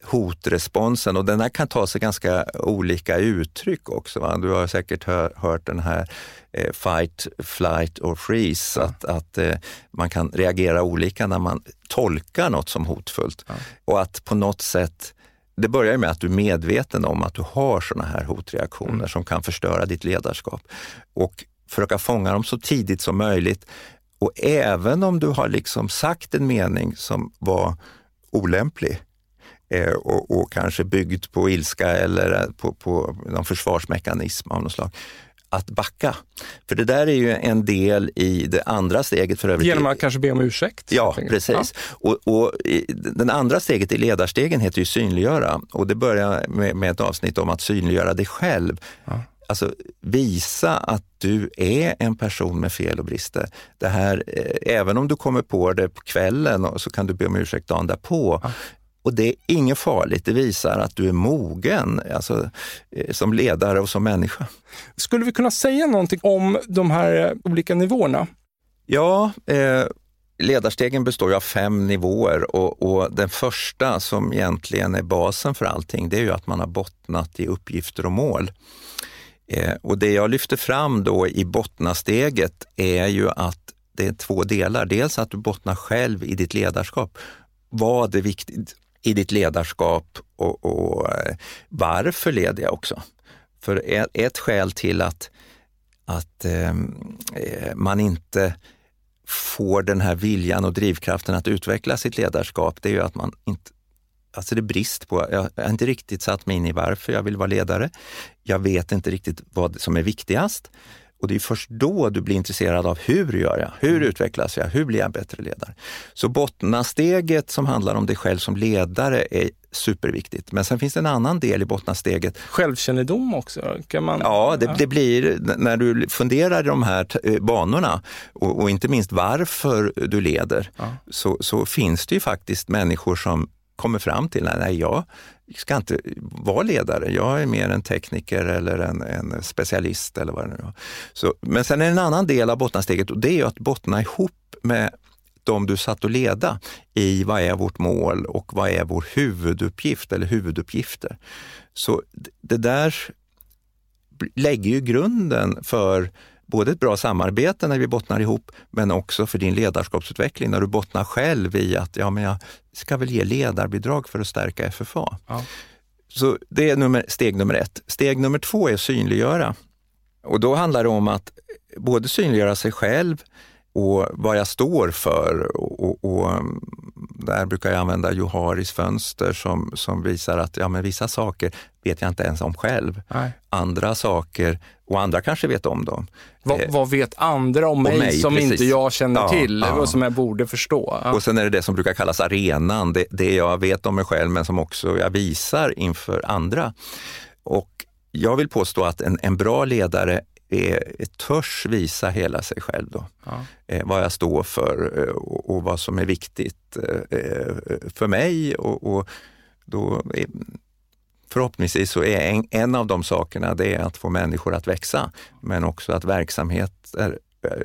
Speaker 2: hotresponsen och den här kan ta sig ganska olika uttryck också. Va? Du har säkert hör, hört den här eh, fight, flight or freeze, ja. att, att eh, man kan reagera olika när man tolkar något som hotfullt. Ja. Och att på något sätt det börjar med att du är medveten om att du har sådana här hotreaktioner mm. som kan förstöra ditt ledarskap. Och försöka fånga dem så tidigt som möjligt. Och även om du har liksom sagt en mening som var olämplig, och, och, kanske byggd på ilska eller på, på någon försvarsmekanism av något slag att backa. För det där är ju en del i det andra steget för övrigt.
Speaker 1: Genom att kanske be om ursäkt?
Speaker 2: Ja, precis. Ja. Och, och den andra steget i ledarstegen heter ju synliggöra och det börjar med, med ett avsnitt om att synliggöra dig själv. Ja. Alltså visa att du är en person med fel och brister. Det här, eh, även om du kommer på det på kvällen så kan du be om ursäkt dagen därpå. Ja. Och det är inget farligt, det visar att du är mogen alltså, eh, som ledare och som människa.
Speaker 1: Skulle vi kunna säga någonting om de här eh, olika nivåerna?
Speaker 2: Ja, eh, ledarstegen består av fem nivåer och, och, den första som egentligen är basen för allting, det är ju att man har bottnat i uppgifter och mål. Eh, och det jag lyfter fram då i bottnasteget är ju att det är två delar. Dels att du bottnar själv i ditt ledarskap. Vad är viktigt i ditt ledarskap och, och eh, varför leder jag också? För e, ett skäl till att, att ehm, eh, man inte får den här viljan och drivkraften att utveckla sitt ledarskap, det är ju att man inte Alltså det är brist på, jag har inte riktigt satt mig in i varför jag vill vara ledare. Jag vet inte riktigt vad som är viktigast. Och det är först då du blir intresserad av hur gör jag? Hur mm. utvecklas jag? Hur blir jag bättre ledare? Så bottnasteget som handlar om dig själv som ledare är superviktigt. Men sen finns det en annan del i bottnasteget.
Speaker 1: Självkännedom också? Kan man...
Speaker 2: Ja, det, det blir när du funderar i de här eh, banorna och, och inte minst varför du leder, ja. så, så finns det ju faktiskt människor som kommer fram till, nej, jag ska inte vara ledare, jag är mer en tekniker eller en, en specialist eller vad det nu är. Så, men sen är det en annan del av bottnasteget och det är att bottna ihop med de du satt och leda i vad är vårt mål och vad är vår huvuduppgift eller huvuduppgifter. Så det där lägger ju grunden för både ett bra samarbete när vi bottnar ihop, men också för din ledarskapsutveckling när du bottnar själv i att ja, men jag ska väl ge ledarbidrag för att stärka FFA. Ja. Så det är nummer, steg nummer ett. Steg nummer två är synliggöra. Och då handlar det om att både synliggöra sig själv och vad jag står för. Och, och, och där brukar jag använda Joharis fönster som, som visar att ja, men vissa saker vet jag inte ens om själv. Nej. Andra saker, och andra kanske vet om dem.
Speaker 1: Vad, eh, vad vet andra om mig, mig som precis. inte jag känner ja, till ja. och som jag borde förstå?
Speaker 2: Ja. Och sen är det det som brukar kallas arenan, det, det jag vet om mig själv men som också jag visar inför andra. Och jag vill påstå att en, en bra ledare är, törs visa hela sig själv. Då. Ja. Eh, vad jag står för eh, och, och, vad som är viktigt eh, eh för mig. Och, och då är, förhoppningsvis så är en, en av de sakerna det är att få människor att växa, men också att verksamheter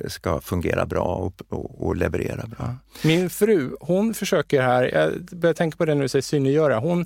Speaker 2: ska fungera bra och, och, och leverera bra.
Speaker 1: Min fru, hon försöker här, jag börjar tänka på det när du säger synliggöra, hon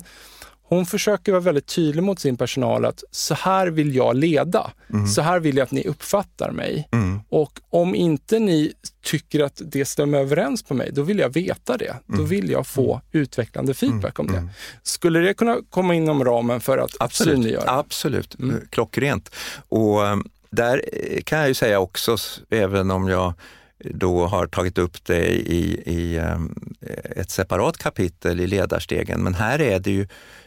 Speaker 1: hon försöker vara väldigt tydlig mot sin personal att så här vill jag leda. Mm. Så här vill jag att ni uppfattar mig. Mm. Och om inte ni tycker att det stämmer överens på mig, då vill jag veta det. Mm. Då vill jag få mm. utvecklande feedback om det. Mm. Skulle det kunna komma inom ramen för att
Speaker 2: Absolut.
Speaker 1: synliggöra?
Speaker 2: Absolut, mm. klockrent. Och um, där eh, kan jag ju säga också, även om jag då har tagit upp det i, i um, ett separat kapitel i ledarstegen, men här är det ju Eh,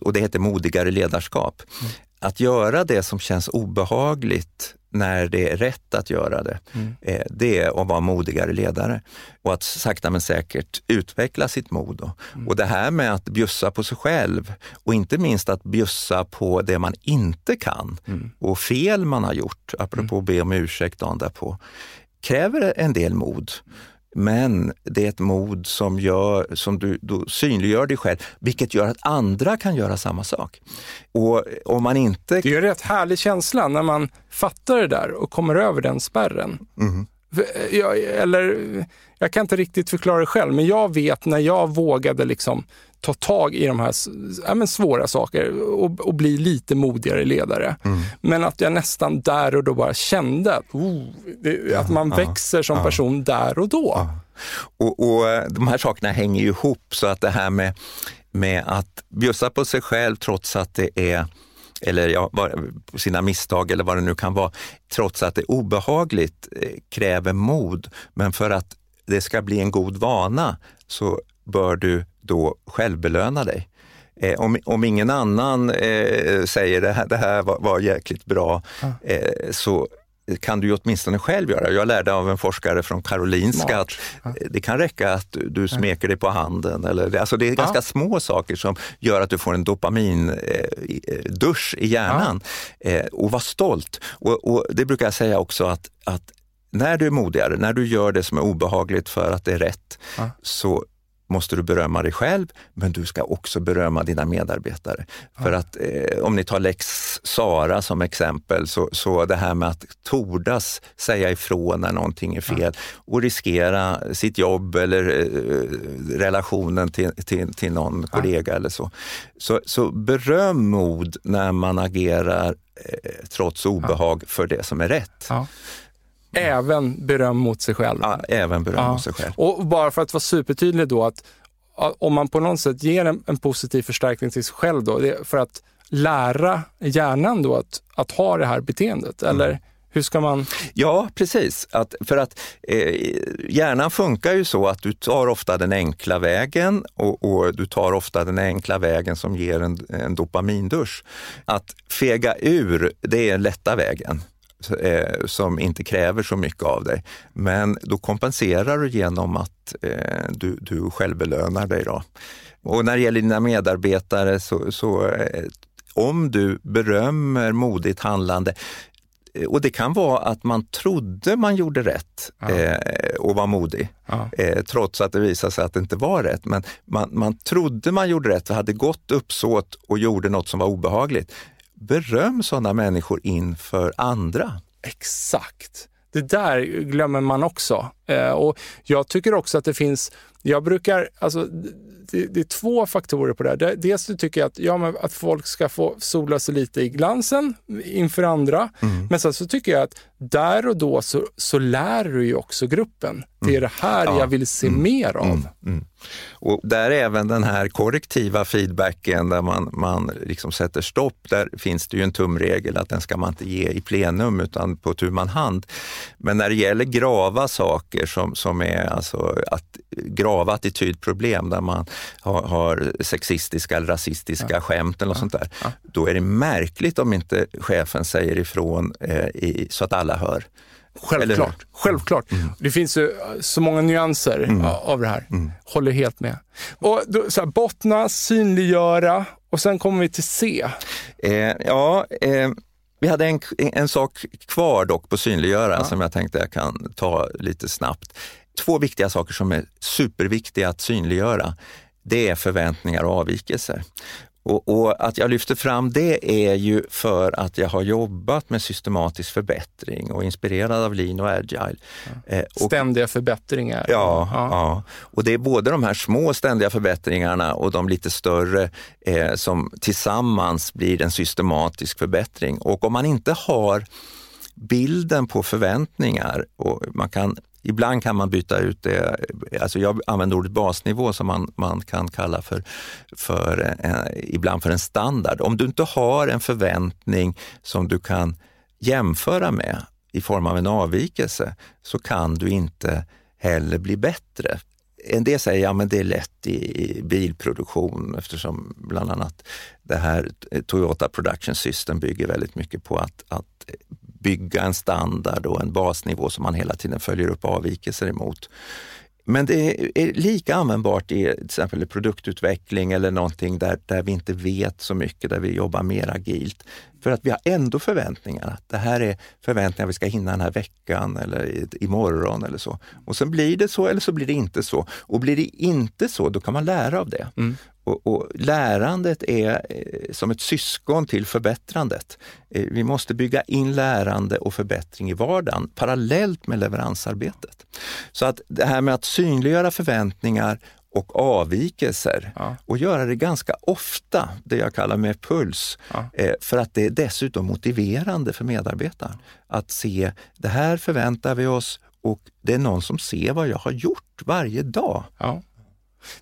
Speaker 2: och det heter modigare ledarskap. Mm. Att göra det som känns obehagligt när det är rätt att göra det, mm. Eh, det är att vara modigare ledare. Och att sakta men säkert utveckla sitt mod. Mm. Och det här med att bjussa på sig själv och inte minst att bjussa på det man inte kan mm. och fel man har gjort, apropå mm. be om ursäkt dagen därpå, kräver en del mod. Men det är ett mod som, gör, som du, synliggör dig själv, vilket gör att andra kan göra samma sak. Och om man inte...
Speaker 1: Det är en rätt härlig känsla när man fattar det där och kommer över den spärren. Mm. Jag, eller, jag kan inte riktigt förklara det själv, men jag vet när jag vågade liksom ta tag i de här ja, men svåra saker och, och bli lite modigare ledare. Mm. Men att jag nästan där och då bara kände att, oh, det, att man växer som person där och då.
Speaker 2: Och, och eh, De här sakerna hänger ju ihop, så att det här med, med att bjussa på sig själv trots att det är eller ja, sina misstag eller vad det nu kan vara, trots att det är obehagligt, eh, kräver mod. Men för att det ska bli en god vana så bör du då självbelöna dig. Eh, om, om ingen annan eh, säger det här, det här var, var jäkligt bra, eh, så kan du ju åtminstone själv göra. Jag lärde av en forskare från Karolinska att det kan räcka att du smeker dig på handen. Eller, alltså det är ganska ja. små saker som gör att du får en dopamindusch i hjärnan. Ja. Och var stolt. Och, och, det brukar jag säga också att, att när du är modigare, när du gör det som är obehagligt för att det är rätt, ja. så måste du berömma dig själv, men du ska också berömma dina medarbetare. Ja. För att eh, om ni tar lex Sara som exempel, så, så det här med att tordas säga ifrån när någonting är fel ja. och riskera sitt jobb eller eh, relationen till, till, till någon ja. kollega eller så. så. Så beröm mod när man agerar eh, trots obehag för det som är rätt.
Speaker 1: Även beröm mot sig själv.
Speaker 2: Ja, även beröm ja. mot sig själv.
Speaker 1: Och bara för att vara supertydlig då, att om man på något sätt ger en, en positiv förstärkning till sig själv då, för att lära hjärnan då att, att ha det här beteendet, mm. eller? Hur ska man?
Speaker 2: Ja, precis. Att, för att eh, hjärnan funkar ju så att du tar ofta den enkla vägen och, och du tar ofta den enkla vägen som ger en, en dopamindusch. Att fega ur, det är den lätta vägen. Eh, som inte kräver så mycket av dig. Men då kompenserar du genom att eh, du, du självbelönar dig. Då. Och när det gäller dina medarbetare, så, så eh, om du berömmer modigt handlande, och det kan vara att man trodde man gjorde rätt ja. eh, och var modig, ja. eh, trots att det visade sig att det inte var rätt. Men man, man trodde man gjorde rätt, hade gott uppsåt och gjorde något som var obehagligt beröm sådana människor inför andra.
Speaker 1: Exakt. Det där glömmer man också. Eh, och jag tycker också att det finns, jag brukar, alltså det, det, är två faktorer på det här. Dels så tycker jag att, ja, att folk ska få sola sig lite i glansen inför andra. Mm. Men sen så tycker jag att där och då så, så lär du ju också gruppen. Det är det här ja. jag vill se mm. mer av. Mm.
Speaker 2: Och där även den här korrektiva feedbacken där man, man liksom sätter stopp, där finns det ju en tumregel att den ska man inte ge i plenum utan på tu man hand. Men när det gäller grava saker som, som är alltså att, grava attitydproblem där man har, har sexistiska eller rasistiska ja. skämt eller ja. sånt där, ja. då är det märkligt om inte chefen säger ifrån eh, i, så att alla hör.
Speaker 1: Självklart. Självklart. Mm. Det finns ju så många nyanser mm. av det här. Mm. Håller helt med. Och då, så här, bottna, synliggöra och sen kommer vi till C.
Speaker 2: Eh, ja, eh, vi hade en, en sak kvar dock på synliggöra ja. som jag tänkte jag kan ta lite snabbt. Två viktiga saker som är superviktiga att synliggöra det är förväntningar och avvikelser. Och, och, att jag lyfter fram det är ju för att jag har jobbat med systematisk förbättring och inspirerad av lean och agile.
Speaker 1: Ja. Eh, och, ständiga förbättringar.
Speaker 2: Ja, ja, ja. och det är både de här små ständiga förbättringarna och de lite större eh, som tillsammans blir en systematisk förbättring. Och om man inte har bilden på förväntningar och man kan Ibland kan man byta ut det, alltså jag använder ordet basnivå som man, man kan kalla för, för eh, ibland för en standard. Om du inte har en förväntning som du kan jämföra med i form av en avvikelse så kan du inte heller bli bättre. En del säger att ja, det är lätt i bilproduktion eftersom bland annat det här Toyota Production System bygger väldigt mycket på att, att bygga en standard och en basnivå som man hela tiden följer upp avvikelser emot. Men det är lika användbart i till exempel produktutveckling eller någonting där, där vi inte vet så mycket, där vi jobbar mer agilt. För att vi har ändå förväntningar. Det här är förväntningar vi ska hinna den här veckan eller imorgon eller så. Och sen blir det så eller så blir det inte så. Och blir det inte så, då kan man lära av det. Mm. Och, och, lärandet är eh, som ett syskon till förbättrandet. Eh, vi måste bygga in lärande och förbättring i vardagen parallellt med leveransarbetet. Så att det här med att synliggöra förväntningar och avvikelser ja. och göra det ganska ofta, det jag kallar med puls, ja. eh, för att det är dessutom motiverande för medarbetaren att se, det här förväntar vi oss och det är någon som ser vad jag har gjort varje dag.
Speaker 1: Ja.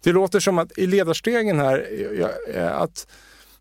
Speaker 1: Det låter som att i ledarstegen här, att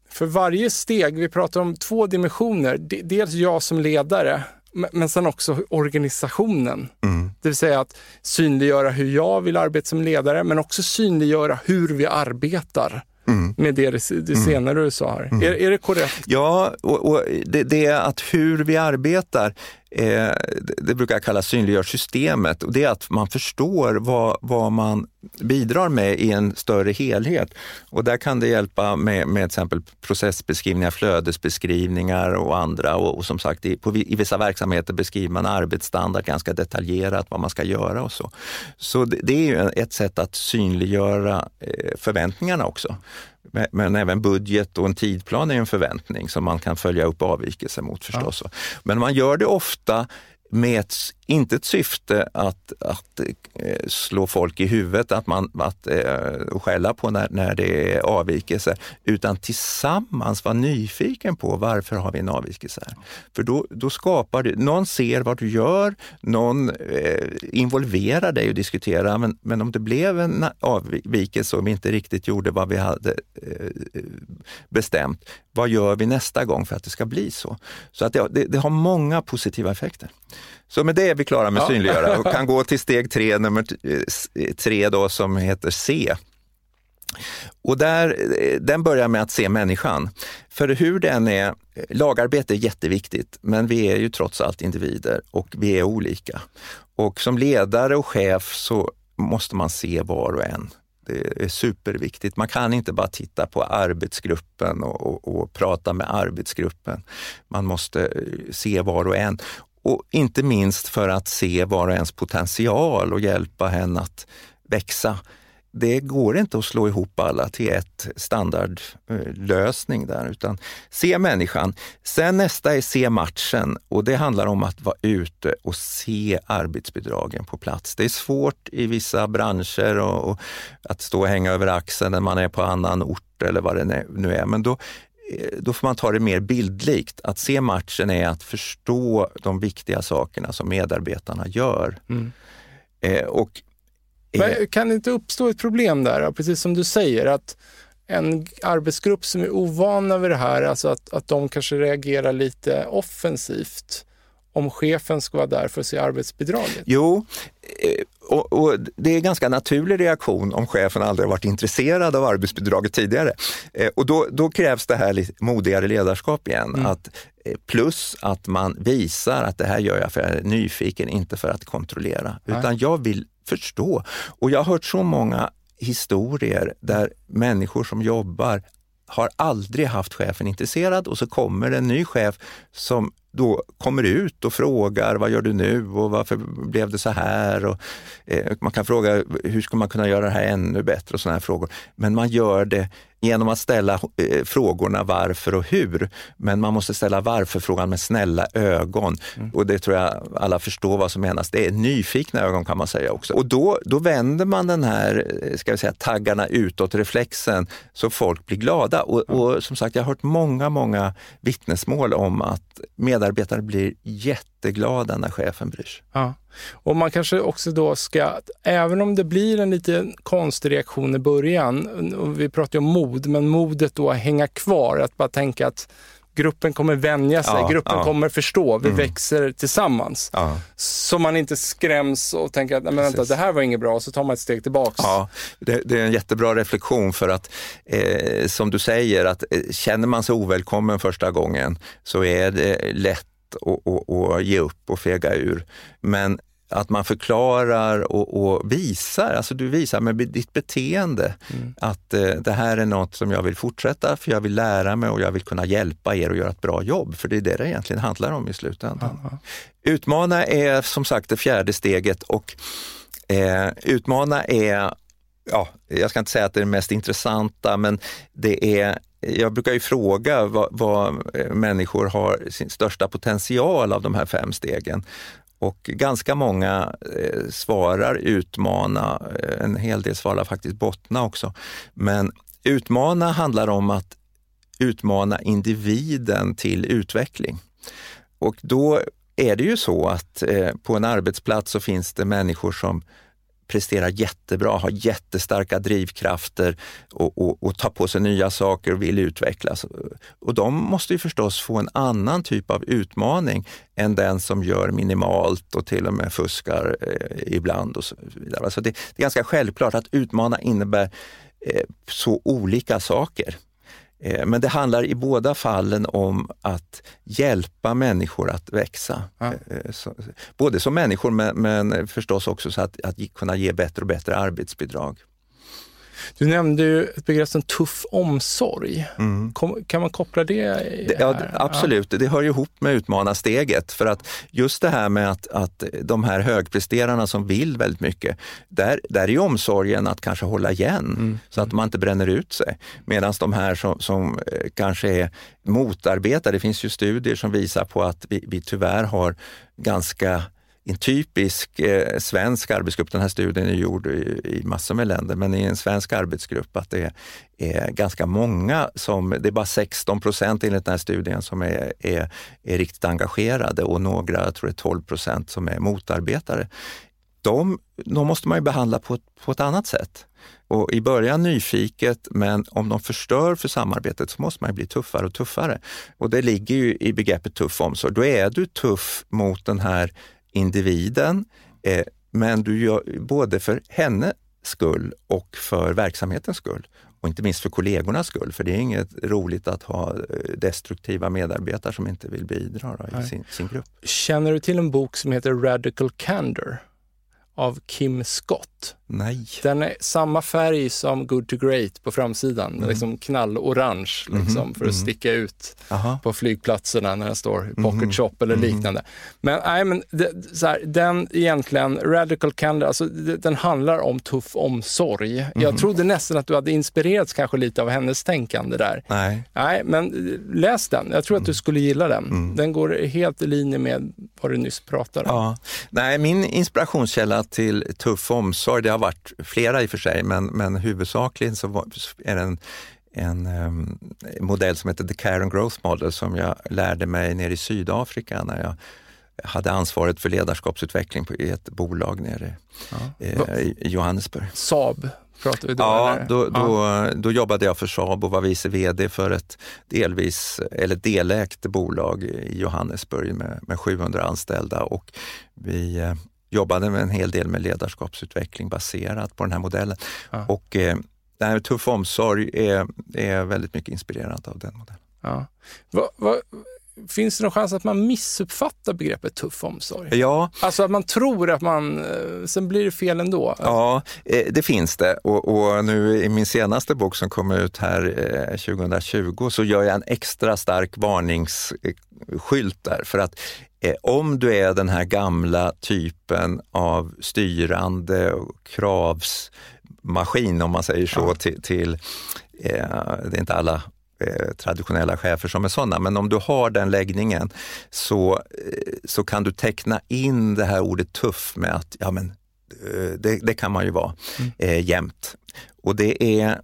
Speaker 1: för varje steg, vi pratar om två dimensioner, dels jag som ledare, men sen också organisationen. Mm. Det vill säga att synliggöra hur jag vill arbeta som ledare, men också synliggöra hur vi arbetar. Mm. Med det, det mm. senare du sa här. Mm. Är, är det korrekt?
Speaker 2: Ja, och, och det, det, är att hur vi arbetar eh, det brukar kallas synliggör systemet och det är att man förstår vad, vad man bidrar med i en större helhet. Och där kan det hjälpa med, med till exempel processbeskrivningar, flödesbeskrivningar och andra. Och, och som sagt, i, på, i vissa verksamheter beskriver man arbetsstandard ganska detaljerat, vad man ska göra och så. Så det, det är ju ett sätt att synliggöra eh, förväntningarna också. Men även budget och en tidplan är en förväntning som man kan följa upp avvikelser mot förstås. Ja. Men man gör det ofta med ett, inte ett syfte att, att eh, slå folk i huvudet att man, att, eh, och skälla på när, när det är avvikelse, utan tillsammans vara nyfiken på varför har vi en avvikelse här? För då, då skapar du, någon ser vad du gör, någon eh, involverar dig och diskuterar, men, men om det blev en avvikelse och vi inte riktigt gjorde vad vi hade eh, bestämt, vad gör vi nästa gång för att det ska bli så? Så att det, det, det har många positiva effekter. Så med det är vi klara med ja. synliggöra och kan gå till steg tre, nummer eh, tre då, som heter C. Och där, eh, den börjar med att se människan. För hur den är, lagarbete är jätteviktigt, men vi är ju trots allt individer och vi är olika. Och som ledare och chef så måste man se var och en. Det är superviktigt. Man kan inte bara titta på arbetsgruppen och, och, och, prata med arbetsgruppen. Man måste eh, se var och en. Och inte minst för att se var och ens potential och hjälpa henne att växa. Det går inte att slå ihop alla till ett standardlösning där, utan se människan. Sen nästa är se matchen och det handlar om att vara ute och se arbetsbidragen på plats. Det är svårt i vissa branscher och, och att stå och hänga över axeln när man är på annan ort eller vad det nu är. Men då då får man ta det mer bildlikt. Att se matchen är att förstå de viktiga sakerna som medarbetarna gör. Mm.
Speaker 1: Eh, och, eh, kan det inte uppstå ett problem där, precis som du säger, att en arbetsgrupp som är ovana vid det här, alltså att, att de kanske reagerar lite offensivt om chefen ska vara där för att se arbetsbidraget?
Speaker 2: Jo, eh, och, och, det är en ganska naturlig reaktion om chefen aldrig varit intresserad av arbetsbidraget tidigare. Eh, och då, då, krävs det här lite modigare ledarskap igen. Mm. Att, eh, plus att man visar att det här gör jag för att jag är nyfiken, inte för att kontrollera. Nej. Utan jag vill förstå. Och jag har hört så många historier där människor som jobbar har aldrig haft chefen intresserad och så kommer en ny chef som då kommer ut och frågar vad gör du nu och varför blev det så här? Och, eh, man kan fråga hur ska man kunna göra det här ännu bättre och sådana här frågor. Men man gör det genom att ställa eh, frågorna varför och hur. Men man måste ställa varför-frågan med snälla ögon. Mm. Och det tror jag alla förstår vad som menas. Det är nyfikna ögon kan man säga också. Och då, då vänder man den här eh, ska vi säga, taggarna utåt-reflexen så folk blir glada. Och, och som sagt, jag har hört många, många vittnesmål om att medarbetare blir jätteglada när chefen bryr sig.
Speaker 1: Ja. Och man kanske också då ska, även om det blir en lite konstig reaktion i början, och vi pratar ju om mod, men modet då att hänga kvar, att bara tänka att gruppen kommer vänja sig, ja, gruppen ja. kommer förstå, vi mm. växer tillsammans. Ja. Så man inte skräms och tänker att men vänta, det här var inget bra, så tar man ett steg tillbaks.
Speaker 2: Ja, det, det är en jättebra reflektion för att eh, som du säger, att eh, känner man sig ovälkommen första gången så är det lätt att ge upp och fega ur. Men att man förklarar och, och, visar, alltså du visar med ditt beteende mm. att eh, det här är något som jag vill fortsätta för jag vill lära mig och jag vill kunna hjälpa er att göra ett bra jobb. För det är det det egentligen handlar om i slutändan. Aha. Utmana är som sagt det fjärde steget och eh, utmana är, ja, jag ska inte säga att det är det mest intressanta, men det är jag brukar ju fråga vad, vad, människor har sin största potential av de här fem stegen. Och ganska många eh, svarar utmana, eh, en hel del svarar faktiskt bottna också. Men utmana handlar om att utmana individen till utveckling. Och då är det ju så att eh, på en arbetsplats så finns det människor som presterar jättebra, har jättestarka drivkrafter och, och, och tar på sig nya saker och vill utvecklas. Och de måste ju förstås få en annan typ av utmaning än den som gör minimalt och till och med fuskar eh, ibland. och så vidare. Alltså det, det, är ganska självklart att utmana innebär eh, så olika saker. Eh, men det handlar i båda fallen om att hjälpa människor att växa. Ja. Eh, både som människor men, men förstås också så att, att kunna ge bättre och bättre arbetsbidrag.
Speaker 1: Du nämnde ju ett begrepp som tuff omsorg. Mm. kan man koppla det?
Speaker 2: det ja, absolut, det hör ju ihop med utmanarsteget. För att just det här med att, att de här högpresterarna som vill väldigt mycket, där, där är omsorgen att kanske hålla igen mm. så att man inte bränner ut sig. Medan de här som, som eh, kanske är motarbetare, det finns ju studier som visar på att vi, vi tyvärr har ganska en typisk eh, svensk arbetsgrupp, den här studien är gjord i, i massor med länder, men i en svensk arbetsgrupp att det är ganska många som, det är bara 16 procent enligt den här studien som är, är, är riktigt engagerade och några, jag tror det är 12 procent som är motarbetare. De, de måste man ju behandla på, på ett annat sätt. Och I början nyfiket, men om de förstör för samarbetet så måste man bli tuffare och tuffare. Och det ligger ju i begreppet tuff omsorg. Då är du tuff mot den här individen, eh, men du gör både för hennes skull och för verksamhetens skull. Och inte minst för kollegornas skull, för det är inget roligt att ha eh, destruktiva medarbetare som inte vill bidra då, i sin, sin grupp.
Speaker 1: Känner du till en bok som heter Radical Candor av Kim Scott?
Speaker 2: Nej.
Speaker 1: Den är samma färg som Good to Great på framsidan, mm. liksom knallorange liksom, mm. för att mm. sticka ut Aha. på flygplatserna när den står i pocket mm. shop eller mm. liknande. Men, nej, men det, så här, den egentligen, Radical Candor, alltså, det, den handlar om tuff omsorg. Jag mm. trodde nästan att du hade inspirerats kanske lite av hennes tänkande där.
Speaker 2: Nej.
Speaker 1: Nej, men läs den. Jag tror att du skulle gilla den. Den går helt i linje med vad du nyss pratade om.
Speaker 2: Ja. Nej, min inspirationskälla till tuff omsorg, det har varit flera i och för sig, men, men huvudsakligen så var, är det en, en um, modell som heter The Care and Growth Model som jag lärde mig nere i Sydafrika när jag hade ansvaret för ledarskapsutveckling i ett bolag nere ja. eh, i Johannesburg.
Speaker 1: Saab pratar vi då?
Speaker 2: Ja, då, då, då, jobbade jag för Saab och var vice VD för ett delvis, eller delägt bolag i Johannesburg med, med 700 anställda och vi eh, jobbade med en hel del med ledarskapsutveckling baserat på den här modellen. Ja. Och eh, det här med tuff omsorg är, är väldigt mycket inspirerat av den modellen.
Speaker 1: Ja. Va, va, finns det någon chans att man missuppfattar begreppet tuff omsorg?
Speaker 2: Ja.
Speaker 1: Alltså att man tror att man, eh, sen blir det fel ändå?
Speaker 2: Ja, eh, det finns det. Och, och nu i min senaste bok som kom ut här 2020 eh, så gör jag en extra stark varningsskylt där. För att om du är den här gamla typen av styrande och kravsmaskin, om man säger så, ja. till, till eh, det är inte alla eh, traditionella chefer som är sådana, men om du har den läggningen så, eh, så kan du teckna in det här ordet tuff med att ja, men, eh, det, det kan man ju vara mm. eh, jämt. Och det är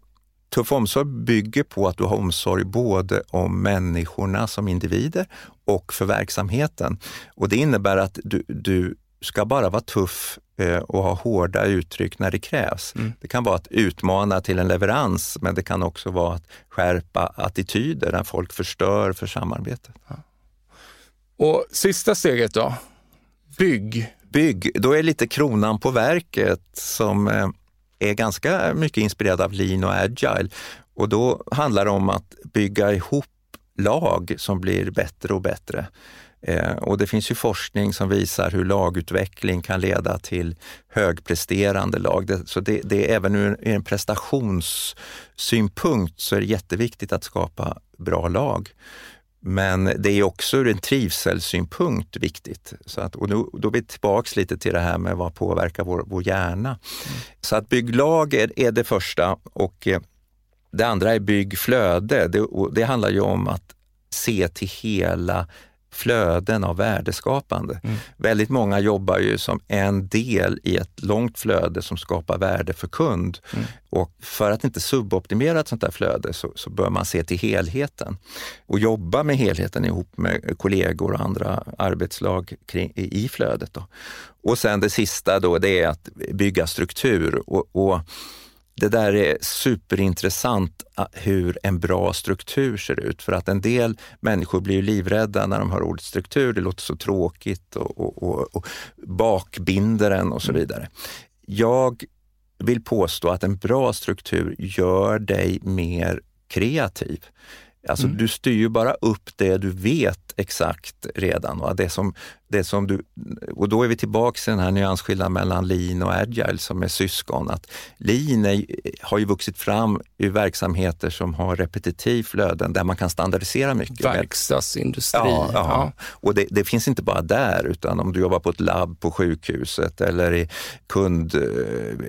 Speaker 2: Tuff omsorg bygger på att du har omsorg både om människorna som individer och för verksamheten. Och Det innebär att du, du ska bara vara tuff eh, och ha hårda uttryck när det krävs. Mm. Det kan vara att utmana till en leverans, men det kan också vara att skärpa attityder när folk förstör för samarbetet. Ja.
Speaker 1: Och sista steget då? Bygg.
Speaker 2: Bygg, då är lite kronan på verket som eh, är ganska mycket inspirerad av lean och agile. Och då handlar det om att bygga ihop lag som blir bättre och bättre. Eh, och det finns ju forskning som visar hur lagutveckling kan leda till högpresterande lag. Det, så det, det är även ur en prestationssynpunkt så är det jätteviktigt att skapa bra lag. Men det är också ur en trivselsynpunkt viktigt. Så att, och då, då är vi tillbaks lite till det här med vad påverkar vår, vår hjärna. Mm. Så att bygglag är, är det första och eh, det andra är byggflöde. Det, det handlar ju om att se till hela flöden av värdeskapande. Mm. Väldigt många jobbar ju som en del i ett långt flöde som skapar värde för kund. Mm. Och för att inte suboptimera ett sånt där flöde så, så, bör man se till helheten och jobba med helheten ihop med kollegor och andra arbetslag kring, i flödet. Då. Och sen det sista då, det är att bygga struktur. och, och det där är superintressant ah, hur en bra struktur ser ut. För att en del människor blir livrädda när de hör ordet struktur. Det låter så tråkigt och, och, och, och bakbinder en och så mm. vidare. Jag vill påstå att en bra struktur gör dig mer kreativ. Alltså mm. du styr ju bara upp det du vet exakt redan. Va? Det som, det som du, och då är vi tillbaka till den här nyansskillnaden mellan lean och agile som är syskon. Att lean är, har ju vuxit fram i verksamheter som har repetitiv flöden där man kan standardisera mycket.
Speaker 1: Verkstadsindustri.
Speaker 2: Ja, ja. ja. och det, det, finns inte bara där utan om du jobbar på ett labb på sjukhuset eller i kund, eh,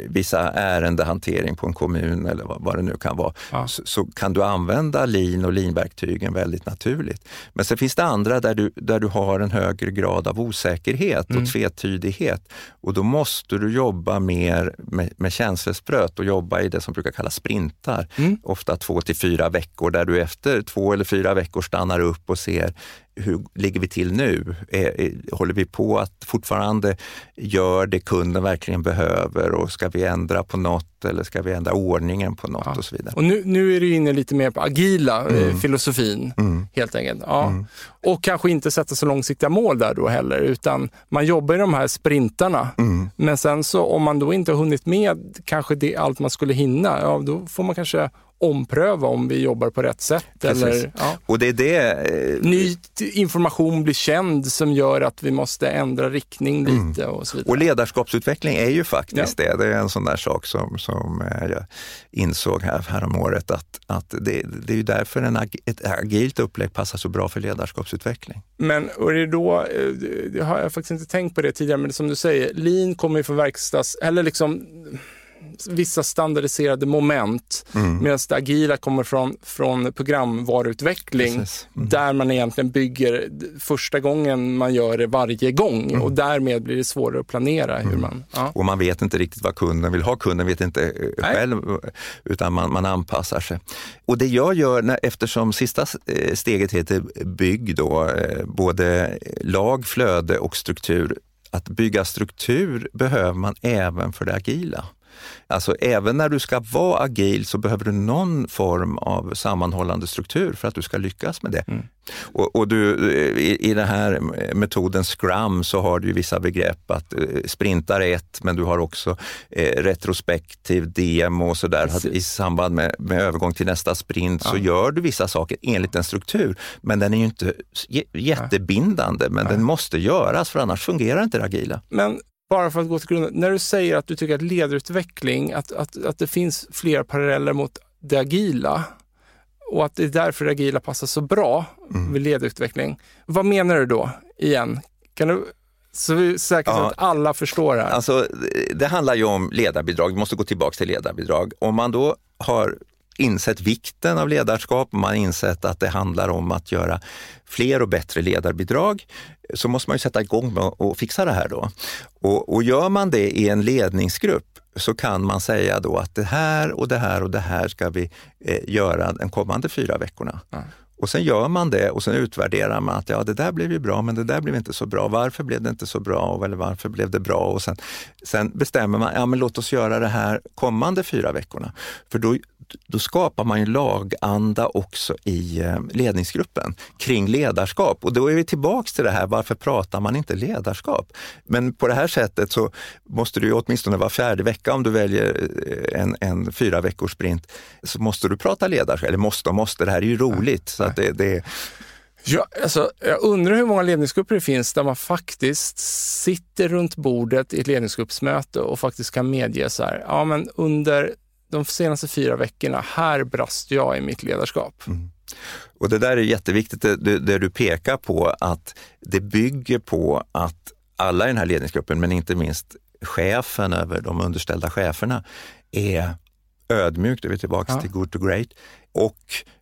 Speaker 2: vissa ärendehantering på en kommun eller vad, vad det nu kan vara, ja. så, så, kan du använda lean och lean-verktygen väldigt naturligt. Men sen finns det andra där du, där du har en högre grad av osäkerhet och mm. tvetydighet. Och då måste du jobba mer med, med känselspröt och jobba i det som brukar kallas sprintar. Mm. Ofta två till fyra veckor där du efter två eller fyra veckor stannar upp och ser hur ligger vi till nu? Är, är, håller vi på att fortfarande göra det kunden verkligen behöver och ska vi ändra på något eller ska vi ändra ordningen på något ja. och så vidare.
Speaker 1: Och nu, nu är du inne lite mer på agila eh, mm. filosofin mm. helt enkelt. Ja. Mm. Och kanske inte sätta så långsiktiga mål där då heller, utan man jobbar i de här sprintarna. Mm. Men sen så om man då inte har hunnit med kanske det, allt man skulle hinna, ja, då får man kanske ompröva om vi jobbar på rätt sätt. Eller, ja.
Speaker 2: och det är det...
Speaker 1: Eh, Ny information blir känd som gör att vi måste ändra riktning mm. lite och så vidare.
Speaker 2: Och ledarskapsutveckling är ju faktiskt ja. det. Det är en sån där sak som, som eh, jag insåg här, här om året att, att det, det är ju därför en, ett agilt upplägg passar så bra för ledarskapsutveckling.
Speaker 1: Men och det då, eh, det har jag faktiskt inte tänkt på det tidigare, men som du säger, lean kommer ju från verkstads, eller liksom vissa standardiserade moment. Mm. Medan det agila kommer från, från programvaruutveckling mm. där man egentligen bygger första gången man gör det varje gång mm. och därmed blir det svårare att planera. hur mm. man... Ja.
Speaker 2: Och man vet inte riktigt vad kunden vill ha. Kunden vet inte eh, Nej. själv utan man, man anpassar sig. Och det jag gör, när, eftersom sista eh, steget heter bygg, då, eh, både lag, flöde och struktur, att bygga struktur behöver man även för det agila. Alltså även när du ska vara agil så behöver du någon form av sammanhållande struktur för att du ska lyckas med det. Mm. Och, och, du, i, i den här metoden Scrum så har du vissa begrepp att uh, sprintar är ett, men du har också eh, retrospektiv demo och sådär. I samband med, med övergång till nästa sprint ja. så gör du vissa saker enligt en struktur, men den är ju inte jättebindande, men ja. den måste göras för annars fungerar inte det agila.
Speaker 1: Men bara för att gå till grunden. När du säger att du tycker att ledarutveckling, att, att, att det finns flera paralleller mot det agila och att det är därför det agila passar så bra mm. med ledarutveckling. Vad menar du då igen? Kan du så vi säkert ja. att alla förstår här.
Speaker 2: Alltså, det handlar ju om ledarbidrag, vi måste gå tillbaka till ledarbidrag. Om man då har insett vikten av ledarskap, man har insett att det handlar om att göra fler och bättre ledarbidrag, så måste man ju sätta igång med att fixa det här då. Och, och gör man det i en ledningsgrupp så kan man säga då att det här och det här och det här ska vi eh, göra de kommande fyra veckorna. Mm. Och sen gör man det och sen utvärderar man att ja, det där blev ju bra, men det där blev inte så bra. Varför blev det inte så bra? Eller varför blev det bra? Och sen, sen bestämmer man, ja men låt oss göra det här kommande fyra veckorna. För då, då skapar man ju laganda också i eh, ledningsgruppen kring ledarskap. Och då är vi tillbaks till det här, varför pratar man inte ledarskap? Men på det här sättet så måste du åtminstone var fjärde vecka, om du väljer eh, en, en fyra veckors sprint, så måste du prata ledarskap. Eller måste och måste, det här är ju roligt. Så att det, det
Speaker 1: Ja, alltså, jag undrar hur många ledningsgrupper det finns där man faktiskt sitter runt bordet i ett ledningsgruppsmöte och faktiskt kan medge så här, ja men under de senaste fyra veckorna, här brast jag i mitt ledarskap. Mm.
Speaker 2: Och det där är jätteviktigt, det, det, det, du pekar på, att det bygger på att alla i den här ledningsgruppen, men inte minst chefen över de underställda cheferna, är ödmjuk, då är vi tillbaka ja. till good to great, och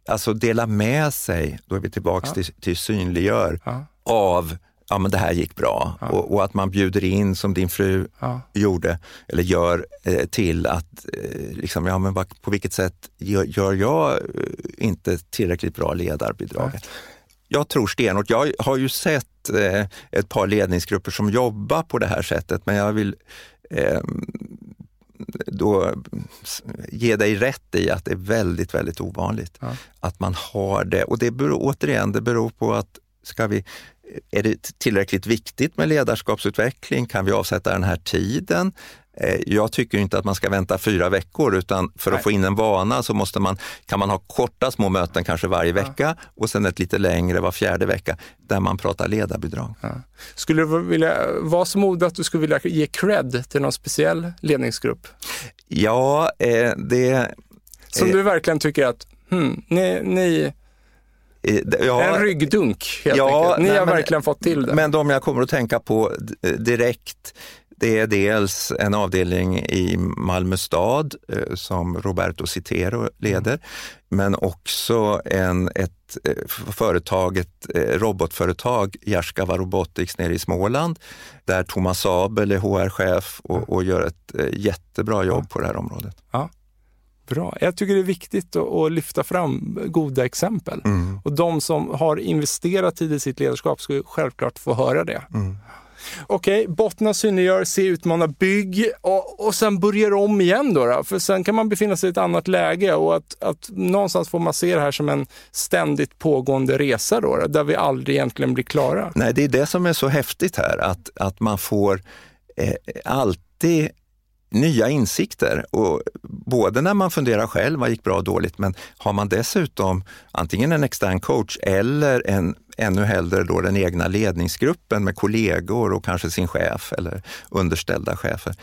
Speaker 2: alltså dela med sig, då är vi tillbaka ja. till, till synliggör, ja. av ja men det här gick bra ja. och, och, att man bjuder in som din fru gjorde eller gör eh, till att, eh, liksom, ja men på vilket sätt gör, gör jag eh, inte tillräckligt bra ledarbidrag? Ja. Jag tror stenhårt, jag har ju sett eh, ett par ledningsgrupper som jobbar på det här sättet men jag vill ehm, då ge dig rätt i att det är väldigt, väldigt ovanligt att man har det. Och det beror, återigen, det beror på att ska vi är det tillräckligt viktigt med ledarskapsutveckling? Kan vi avsätta den här tiden? Eh, jag tycker inte att man ska vänta fyra veckor utan för att Nej. få in en vana så måste man, kan man ha korta små möten kanske varje vecka ja. och sen ett lite längre var fjärde vecka där man pratar ledarbidrag. Ja.
Speaker 1: Skulle du vilja vara så modig att du skulle vilja ge cred till någon speciell ledningsgrupp?
Speaker 2: Ja, eh, det...
Speaker 1: Som eh, du verkligen tycker att, hmm, ni, ni Ja, en ryggdunk helt ja, enkelt. Ni nej, har men, verkligen fått till det.
Speaker 2: Men de jag kommer att tänka på direkt, det är dels en avdelning i Malmö stad eh, som Roberto Citero leder, men också en, ett eh, företag, ett eh, robotföretag, Jaskava Robotics nere i Småland, där Thomas Abel är HR-chef och, och, gör ett jättebra jobb ja. på det här området.
Speaker 1: Ja. Bra. Jag tycker det är viktigt att, att lyfta fram goda exempel. Mm. Och de som har investerat tid i sitt ledarskap ska självklart få höra det. Mm. Okej, okay, bottna, synliggör, se, utmana, bygg och, och sen börjar om igen då, då, För sen kan man befinna sig i ett annat läge och att, att någonstans får man se det här som en ständigt pågående resa då, då, där vi aldrig egentligen blir klara.
Speaker 2: Nej, det är det som är så häftigt här, att, att man får eh, alltid nya insikter. Och både när man funderar själv, vad gick bra och dåligt, men har man dessutom antingen en extern coach eller en, ännu hellre då den egna ledningsgruppen med kollegor och kanske sin chef eller underställda chefer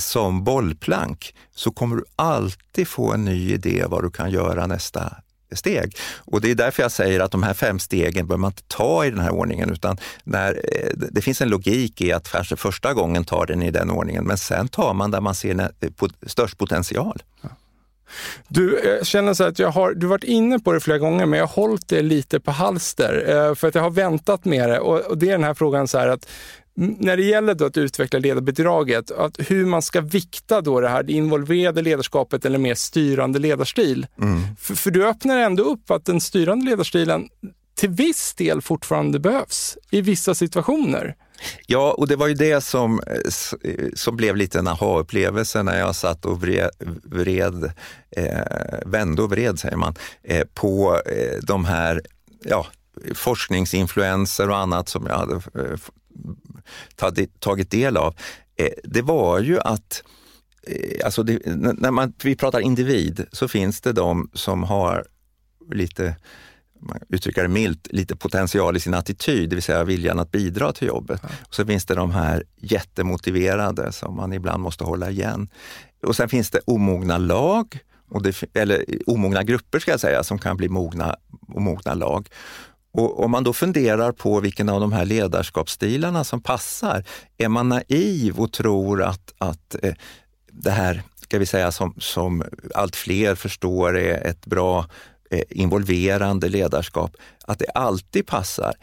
Speaker 2: som bollplank så kommer du alltid få en ny idé vad du kan göra nästa steg. Och det är därför jag säger att de här fem stegen behöver man inte ta i den här ordningen, utan när, eh, det finns en logik i att kanske första gången tar den i den ordningen, men sen tar man där man ser störst potential.
Speaker 1: Du, jag känner så att jag har, du har varit inne på det flera gånger, men jag har hållit det lite på halster eh, för att jag har väntat med det. Och, det är den här frågan så här att när det gäller då att utveckla ledarbidraget, att hur man ska vikta då det här det involverade ledarskapet eller mer styrande ledarstil. Mm. För, för du öppnar ändå upp att den styrande ledarstilen till viss del fortfarande behövs i vissa situationer.
Speaker 2: Ja, och det var ju det som, eh, eh, som blev lite en aha-upplevelse när jag satt och vred, vred eh, vände och vred, säger man, eh, på eh, de här ja, forskningsinfluenser och annat som jag hade eh, tagit del av, eh, det var ju att eh, Alltså det, när man, vi pratar individ så finns det de som har lite, man uttrycker det milt, lite potential i sin attityd, det vill säga viljan att bidra till jobbet. Ja. Och så finns det de här jättemotiverade som man ibland måste hålla igen. Och sen finns det omogna lag, och det, eller omogna grupper ska jag säga, som kan bli mogna, omogna lag. Och om man då funderar på vilken av de här ledarskapsstilarna som passar, är man naiv och tror att, att eh, det här, ska vi säga, som, som allt fler förstår är ett bra involverande ledarskap, att det alltid passar.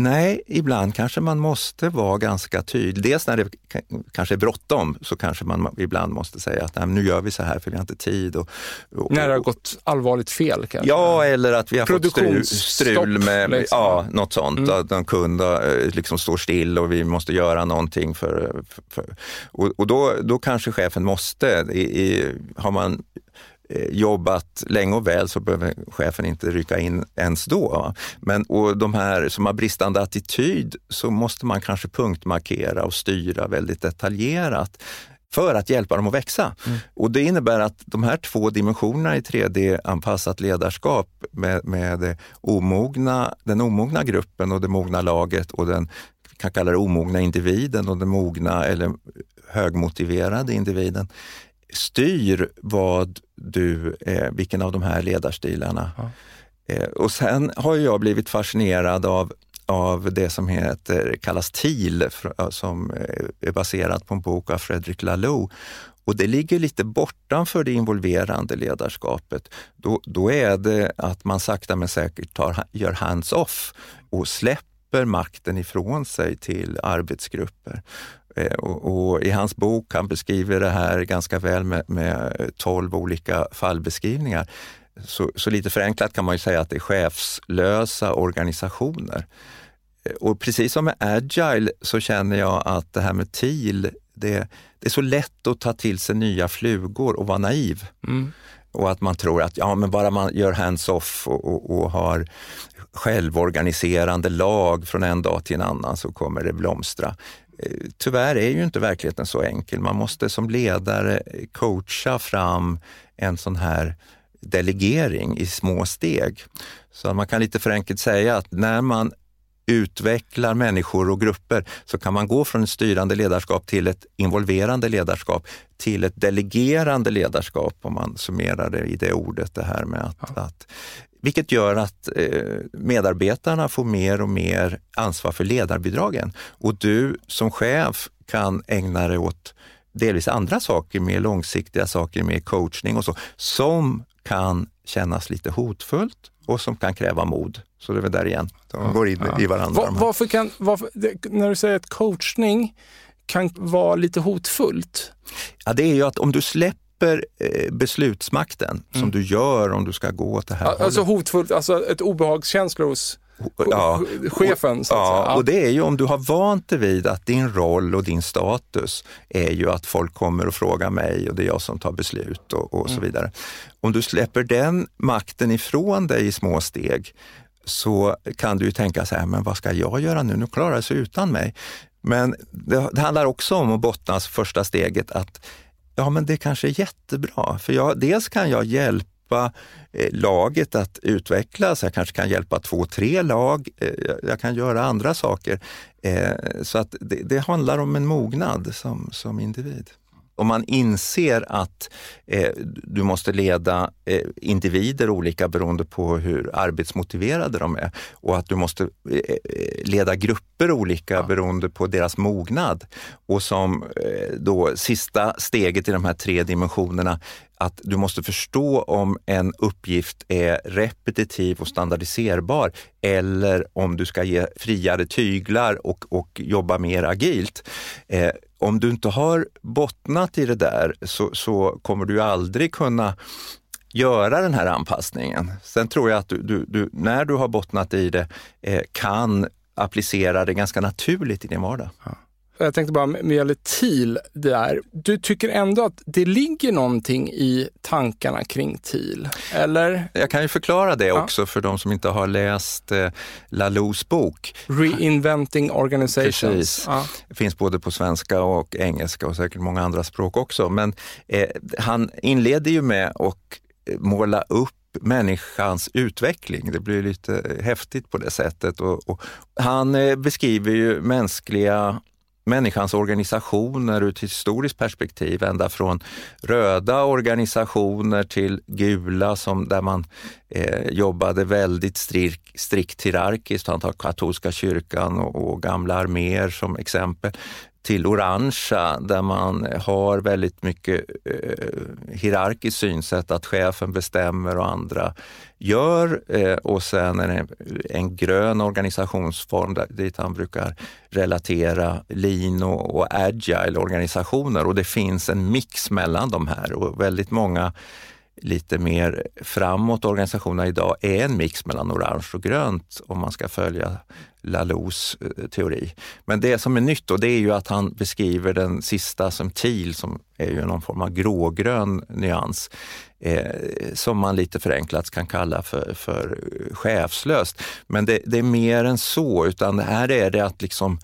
Speaker 2: Nej, ibland kanske man måste vara ganska tydlig. Dels när det kanske är bråttom så kanske man ibland måste säga att nu gör vi så här för vi har inte tid. Och,
Speaker 1: och, när det har gått allvarligt fel kanske?
Speaker 2: Ja, eller att vi har fått strul, strul med liksom. ja, något sånt. Mm. Att någon kund eh, liksom står still och vi måste göra någonting. För, för, och, och då, då kanske chefen måste, i, i, har man Eh, jobbat länge och väl så behöver chefen inte rycka in ens då. Men och de här som har bristande attityd så måste man kanske punktmarkera och styra väldigt detaljerat för att hjälpa dem att växa. Mm. Och Det innebär att de här två dimensionerna i 3D-anpassat ledarskap med, med omogna, den omogna gruppen och det mogna laget och den kan kalla det omogna individen och den mogna eller högmotiverade individen styr vad du, eh, vilken av de här ledarstilarna. Ja. Eh, och sen har jag blivit fascinerad av, av det som heter, kallas TIL, som eh, är baserat på en bok av Fredrik Laloux. Och det ligger lite bortanför det involverande ledarskapet. Då, då är det att man sakta men säkert tar, gör hands-off och släpper makten ifrån sig till arbetsgrupper. Eh, och, och, I hans bok, han beskriver det här ganska väl med, med 12 olika fallbeskrivningar. Så, så, lite förenklat kan man ju säga att det är chefslösa organisationer. Eh, och precis som med agile så känner jag att det här med TIL, det, det är så lätt att ta till sig nya flugor och vara naiv. Mm. Och att man tror att ja, men bara man gör hands-off och, och, och, har självorganiserande lag från en dag till en annan så kommer det blomstra tyvärr är ju inte verkligheten så enkel. Man måste som ledare coacha fram en sån här delegering i små steg. Så man kan lite förenkelt säga att när man utvecklar människor och grupper så kan man gå från ett styrande ledarskap till ett involverande ledarskap till ett delegerande ledarskap om man summerar det i det ordet. Det här med att, ja. att vilket gör att eh, medarbetarna får mer och mer ansvar för ledarbidragen och du som chef kan ägna dig åt delvis andra saker, mer långsiktiga saker, mer coachning och så, som kan kännas lite hotfullt och som kan kräva mod. Så det är väl där igen, de går in ja. i varandra.
Speaker 1: Var, varför kan, varför, när du säger att coachning kan vara lite hotfullt?
Speaker 2: Ja, det är ju att om du släpper eh, beslutsmakten, mm. som du gör om du ska gå åt det här
Speaker 1: Alltså hållet. hotfullt, alltså ett obehagskänsla hos ja, chefen. Så
Speaker 2: ja, ja, och det är ju om du har vant dig vid att din roll och din status är ju att folk kommer och frågar mig och det är jag som tar beslut och, och mm. så vidare. Om du släpper den makten ifrån dig i små steg så kan du ju tänka så här, men vad ska jag göra nu? Nu klarar det sig utan mig. Men det, det handlar också om att bottnas första steget att ja, men det kanske är jättebra. För jag, dels kan jag hjälpa eh, laget att utvecklas. Jag kanske kan hjälpa två, tre lag. Eh, jag kan göra andra saker. Eh, så att det, det handlar om en mognad som, som individ om man inser att eh, du måste leda eh, individer olika beroende på hur arbetsmotiverade de är och att du måste eh, leda grupper olika ja. beroende på deras mognad. Och som eh, då sista steget i de här tre dimensionerna, att du måste förstå om en uppgift är repetitiv och standardiserbar eller om du ska ge friare tyglar och, och jobba mer agilt. Eh, om du inte har bottnat i det där så, så kommer du aldrig kunna göra den här anpassningen. Sen tror jag att du, du, du när du har bottnat i det eh, kan applicera det ganska naturligt i din vardag. Ja.
Speaker 1: Jag tänkte bara med gäller TIL där. Du tycker ändå att det ligger någonting i tankarna kring TIL, eller?
Speaker 2: Jag kan ju förklara det ja. också för de som inte har läst eh, Lalous bok.
Speaker 1: Reinventing Organizations. Precis.
Speaker 2: Ja. Det finns både på svenska och engelska och säkert många andra språk också. Men eh, han inleder ju med att måla upp människans utveckling. Det blir lite häftigt på det sättet. Och, och han eh, beskriver ju mänskliga människans organisationer ur ett historiskt perspektiv, ända från röda organisationer till gula som där man eh, jobbade väldigt strikt, strikt hierarkiskt. Han tar katolska kyrkan och, och gamla arméer som exempel till orangea där man har väldigt mycket eh, hierarkiskt synsätt, att chefen bestämmer och andra gör. Eh, och sen är det en grön organisationsform där, dit han brukar relatera lean och, och agile organisationer och det finns en mix mellan de här och väldigt många lite mer framåt organisationerna idag är en mix mellan orange och grönt om man ska följa Lalous eh, teori. Men det som är nytt då, det är ju att han beskriver den sista som TIL, som är ju någon form av grågrön nyans, eh, som man lite förenklat kan kalla för, för chefslöst. Men det, det är mer än så, utan här är det att liksom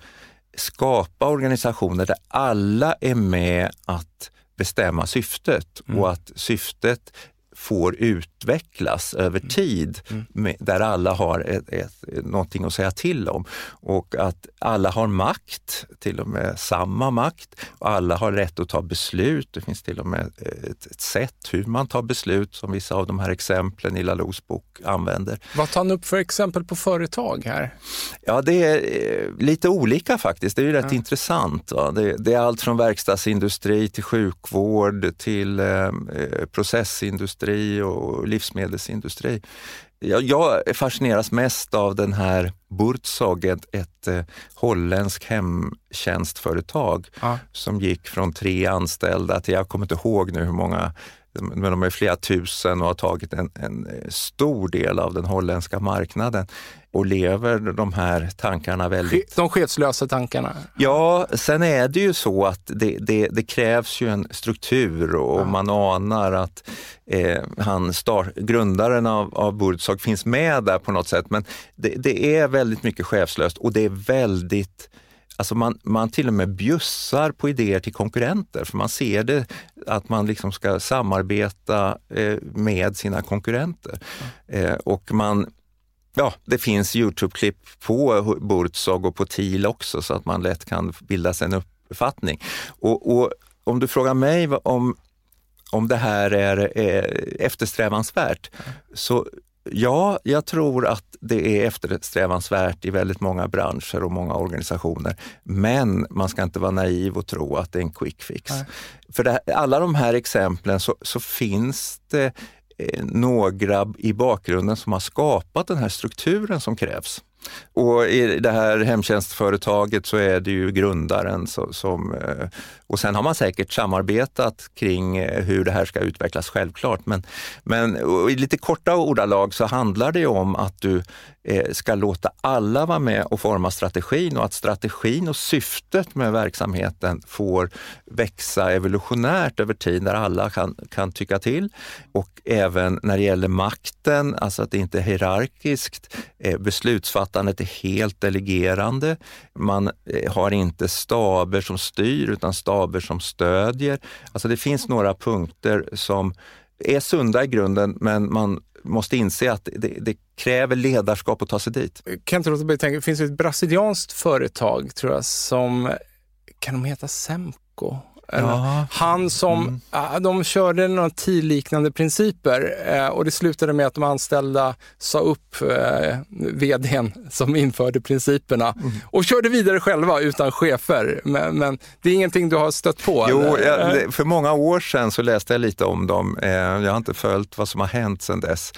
Speaker 2: skapa organisationer där alla är med att bestämma syftet mm. och att syftet får utvecklas över mm. tid mm. Med, där alla har ett, ett, någonting att säga till om. Och att alla har makt, till och med samma makt. Och alla har rätt att ta beslut. Det finns till och med ett, ett sätt hur man tar beslut som vissa av de här exemplen i Lalous bok använder.
Speaker 1: Vad tar han upp för exempel på företag här?
Speaker 2: Ja, det är eh, lite olika faktiskt. Det är ju rätt ja. intressant. Det, det, är allt från verkstadsindustri till sjukvård till eh, eh processindustri industri och livsmedelsindustri. Jag, jag fascineras mest av den här Burzog, ett, ett eh, holländskt hemtjänstföretag ja. som gick från tre anställda till, jag kommer inte ihåg nu hur många, men de är flera tusen och har tagit en, en stor del av den holländska marknaden och lever de här tankarna väldigt...
Speaker 1: De chefslösa tankarna?
Speaker 2: Ja, sen är det ju så att det, det, det krävs ju en struktur och ja. man anar att eh, han start, grundaren av, av Burzog finns med där på något sätt. Men det, det är väldigt mycket chefslöst och det är väldigt Alltså man, man till och med bjussar på idéer till konkurrenter för man ser det att man liksom ska samarbeta eh, med sina konkurrenter. Eh, och man, ja, det finns Youtube-klipp på Burzog och på TIL också så att man lätt kan bilda sig en uppfattning. Och, och om du frågar mig om, om det här är, är eftersträvansvärt, så Ja, jag tror att det är eftersträvansvärt i väldigt många branscher och många organisationer. Men man ska inte vara naiv och tro att det är en quick fix. Nej. För det, alla de här exemplen så, så finns det eh, några i bakgrunden som har skapat den här strukturen som krävs. Och i det här hemtjänstföretaget så är det ju grundaren som, eh, och sen har man säkert samarbetat kring eh, hur det här ska utvecklas, självklart. Men, men i lite korta ordalag så handlar det om att du eh, ska låta alla vara med och forma strategin och att strategin och syftet med verksamheten får växa evolutionärt över tid där alla kan, kan tycka till. Och även när det gäller makten, alltså att det inte är hierarkiskt. Eh, beslutsfattandet är helt delegerande. Man har inte staber som styr utan staber staber som stödjer. Alltså det finns några punkter som är sunda i grunden, men man måste inse att det, det kräver ledarskap att ta sig dit.
Speaker 1: Kan inte låta bli tänka, det finns ett brasilianskt företag, tror jag, som, kan de heta Semco? Ja. Han som, mm. de körde några TIL-liknande principer eh, och det slutade med att de anställda sa upp eh, vdn som införde principerna mm. och körde vidare själva utan chefer. Men, men, det är ingenting du har stött på?
Speaker 2: Jo, jag, för många år sedan så läste jag lite om dem. Eh, jag har inte följt vad som har hänt sedan dess.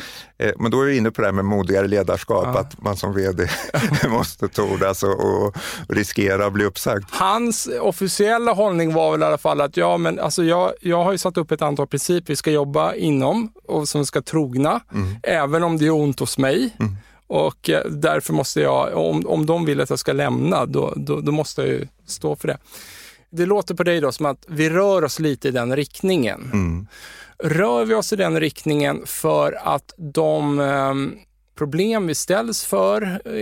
Speaker 2: Men då är vi inne på det här med modigare ledarskap, ja. att man som vd måste tordas och, och riskera att bli uppsagd.
Speaker 1: Hans officiella hållning var väl alla fall att ja, men alltså jag, jag har ju satt upp ett antal principer vi ska jobba inom och som ska trogna, mm. även om det är ont hos mig. Mm. Och eh, därför måste jag, om, om de vill att jag ska lämna, då, då, då måste jag ju stå för det. Det låter på dig då som att vi rör oss lite i den riktningen. Mm. Rör vi oss i den riktningen för att de ehm, problem vi ställs för eh,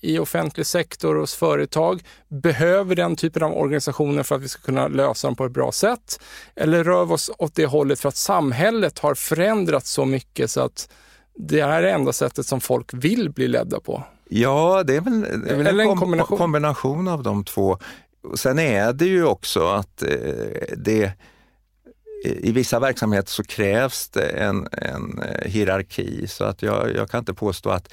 Speaker 1: i offentlig sektor och hos företag behöver den typen av organisationer för att vi ska kunna lösa dem på ett bra sätt? Eller rör vi oss åt det hållet för att samhället har förändrats så mycket så att det är det enda sättet som folk vill bli ledda på?
Speaker 2: Ja, det är väl, det är väl en, en kombination. kombination. av de två. Sen är det ju också att eh, det i vissa verksamheter så krävs det en, en eh, hierarki så att jag, jag kan inte påstå att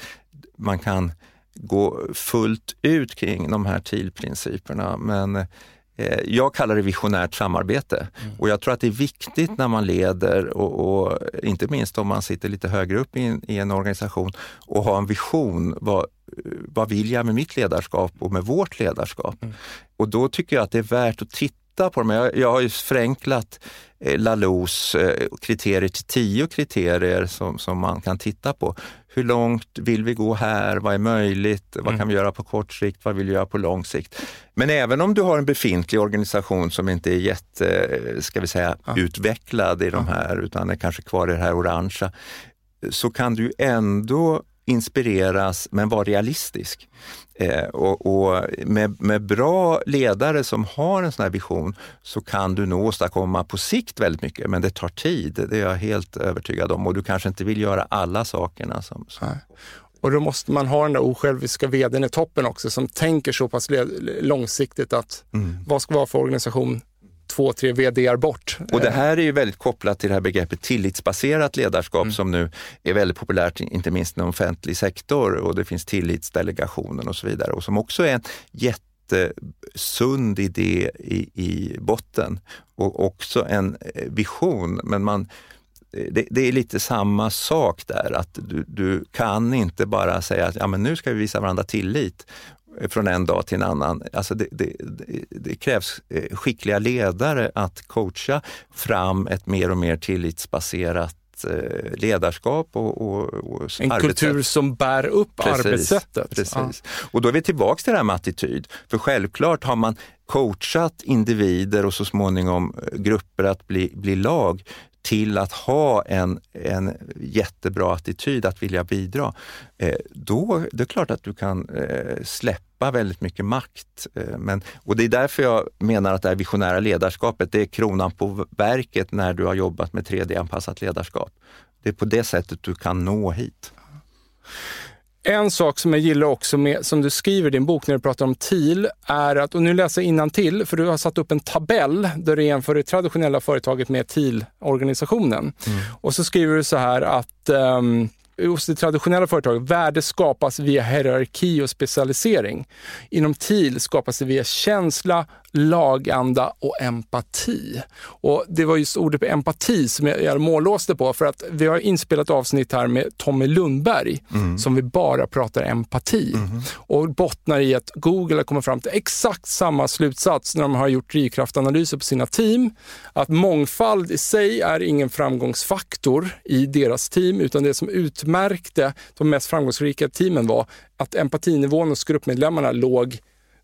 Speaker 2: man kan gå fullt ut kring de här TIL-principerna. Men eh, jag kallar det visionärt samarbete mm. och jag tror att det är viktigt när man leder och, och inte minst om man sitter lite högre upp i en, i en organisation och har en vision. Vad, vad vill jag med mitt ledarskap och med vårt ledarskap? Mm. Och då tycker jag att det är värt att titta på dem. Jag, jag har ju förenklat Eh, Lalous eh, kriterier till tio kriterier som, som man kan titta på. Hur långt vill vi gå här? Vad är möjligt? Vad mm. kan vi göra på kort sikt? Vad vill vi göra på lång sikt? Men även om du har en befintlig organisation som inte är jätte, ska vi säga, ja. utvecklad i de här, utan är kanske kvar i det här orangea, så kan du ändå inspireras men vara realistisk. Eh, och, och med, med, bra ledare som har en sån här vision så kan du nog åstadkomma på sikt väldigt mycket, men det tar tid. Det är jag helt övertygad om och du kanske inte vill göra alla sakerna. Som, som...
Speaker 1: Och då måste man ha den där osjälviska vdn i toppen också som tänker så pass långsiktigt att mm. vad ska vara för organisation två, tre vd bort.
Speaker 2: Och det här är ju väldigt kopplat till det här begreppet tillitsbaserat ledarskap mm. som nu är väldigt populärt, inte minst inom offentlig sektor och det finns tillitsdelegationen och så vidare och som också är en jättesund idé i, i botten och också en eh, vision. Men man, det, det, är lite samma sak där, att du, du kan inte bara säga att ja, men nu ska vi visa varandra tillit från en dag till en annan. Alltså det, det, det, krävs eh, skickliga ledare att coacha fram ett mer och mer tillitsbaserat eh, ledarskap och, och, och
Speaker 1: En arbetssätt. kultur som bär upp precis, arbetssättet.
Speaker 2: Precis. Ja. Och då är vi tillbaka till det här med attityd. För självklart har man coachat individer och så småningom eh, grupper att bli, bli lag, till att ha en, en jättebra attityd att vilja bidra, eh, då det är klart att du kan eh, släppa väldigt mycket makt. Eh, men, och det är därför jag menar att det här visionära ledarskapet, det är kronan på verket när du har jobbat med 3D-anpassat ledarskap. Det är på det sättet du kan nå hit.
Speaker 1: En sak som jag gillar också med, som du skriver i din bok när du pratar om TIL, är att, och nu läser jag till för du har satt upp en tabell där du jämför det traditionella företaget med TIL-organisationen. Mm. Och så skriver du så här att um, hos det traditionella företaget, värde skapas via hierarki och specialisering. Inom TIL skapas det via känsla, laganda och empati. Och Det var just ordet empati som jag, jag mållåste på för att vi har inspelat avsnitt här med Tommy Lundberg mm. som vi bara pratar empati mm. och bottnar i att Google har kommit fram till exakt samma slutsats när de har gjort drivkraftanalyser på sina team. Att mångfald i sig är ingen framgångsfaktor i deras team utan det som utmärkte de mest framgångsrika teamen var att empatinivån hos gruppmedlemmarna låg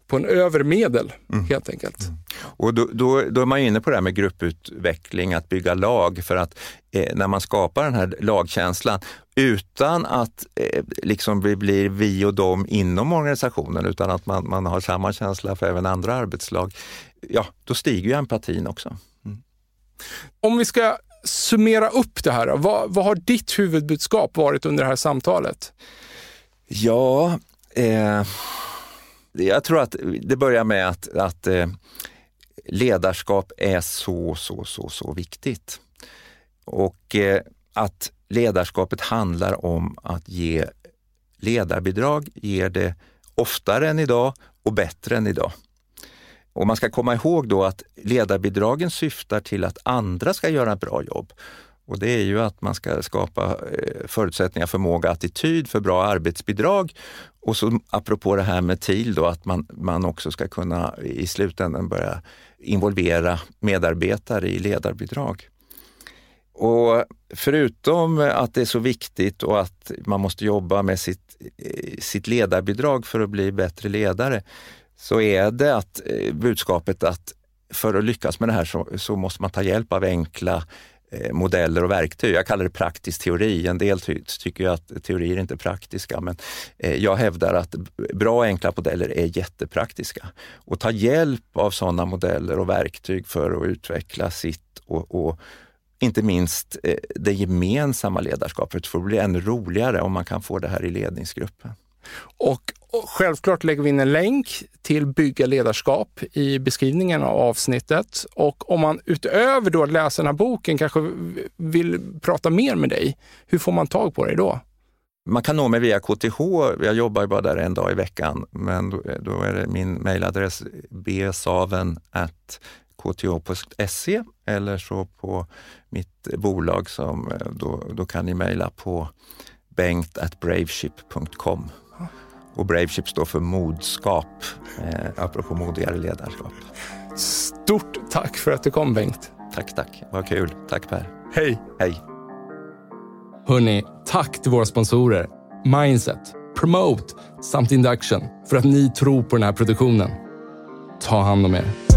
Speaker 1: på en övre medel mm. helt enkelt. Mm.
Speaker 2: Och då, då, då, är man inne på det här med grupputveckling, att bygga lag för att eh, när man skapar den här lagkänslan utan att eh, liksom det blir vi och dem inom organisationen utan att man, man har samma känsla för även andra arbetslag, ja då stiger ju empatin också. Mm.
Speaker 1: Om vi ska summera upp det här, vad, vad har ditt huvudbudskap varit under det här samtalet?
Speaker 2: Ja, eh jag tror att det börjar med att, att eh, ledarskap är så, så, så, så viktigt. Och eh, att ledarskapet handlar om att ge ledarbidrag, ger det oftare än idag och bättre än idag. Och man ska komma ihåg då att ledarbidragen syftar till att andra ska göra ett bra jobb. Och det är ju att man ska skapa eh, förutsättningar, förmåga, attityd för bra arbetsbidrag. Och så apropå det här med TIL då, att man, man också ska kunna i slutändan börja involvera medarbetare i ledarbidrag. Och förutom att det är så viktigt och att man måste jobba med sitt, eh, sitt ledarbidrag för att bli bättre ledare, så är det att eh, budskapet att för att lyckas med det här så, så måste man ta hjälp av enkla Eh, modeller och verktyg. Jag kallar det praktisk teori. En del ty tycker ju att teorier inte är praktiska, men eh, jag hävdar att bra och enkla modeller är jättepraktiska. Och ta hjälp av sådana modeller och verktyg för att utveckla sitt och, och inte minst eh, det gemensamma ledarskapet för det bli ännu roligare om man kan få det här i ledningsgruppen.
Speaker 1: Och självklart lägger vi in en länk till Bygga ledarskap i beskrivningen av avsnittet. Och om man utöver då att läsa den här boken kanske vill prata mer med dig, hur får man tag på dig då?
Speaker 2: Man kan nå mig via KTH. Jag jobbar bara där en dag i veckan, men då, är det min mejladress bsaven.kth.se eller så på mitt bolag som eh, då, då kan ni mejla på bengt.braveship.com. Och Braveship står för modskap, eh, apropå modigare ledarskap.
Speaker 1: Stort tack för att du kom Bengt.
Speaker 2: Tack, tack. Vad kul. Tack Per.
Speaker 1: Hej.
Speaker 2: Hej.
Speaker 1: Hörni, tack till våra sponsorer Mindset, Promote samt Induction för att ni tror på den här produktionen. Ta hand om er.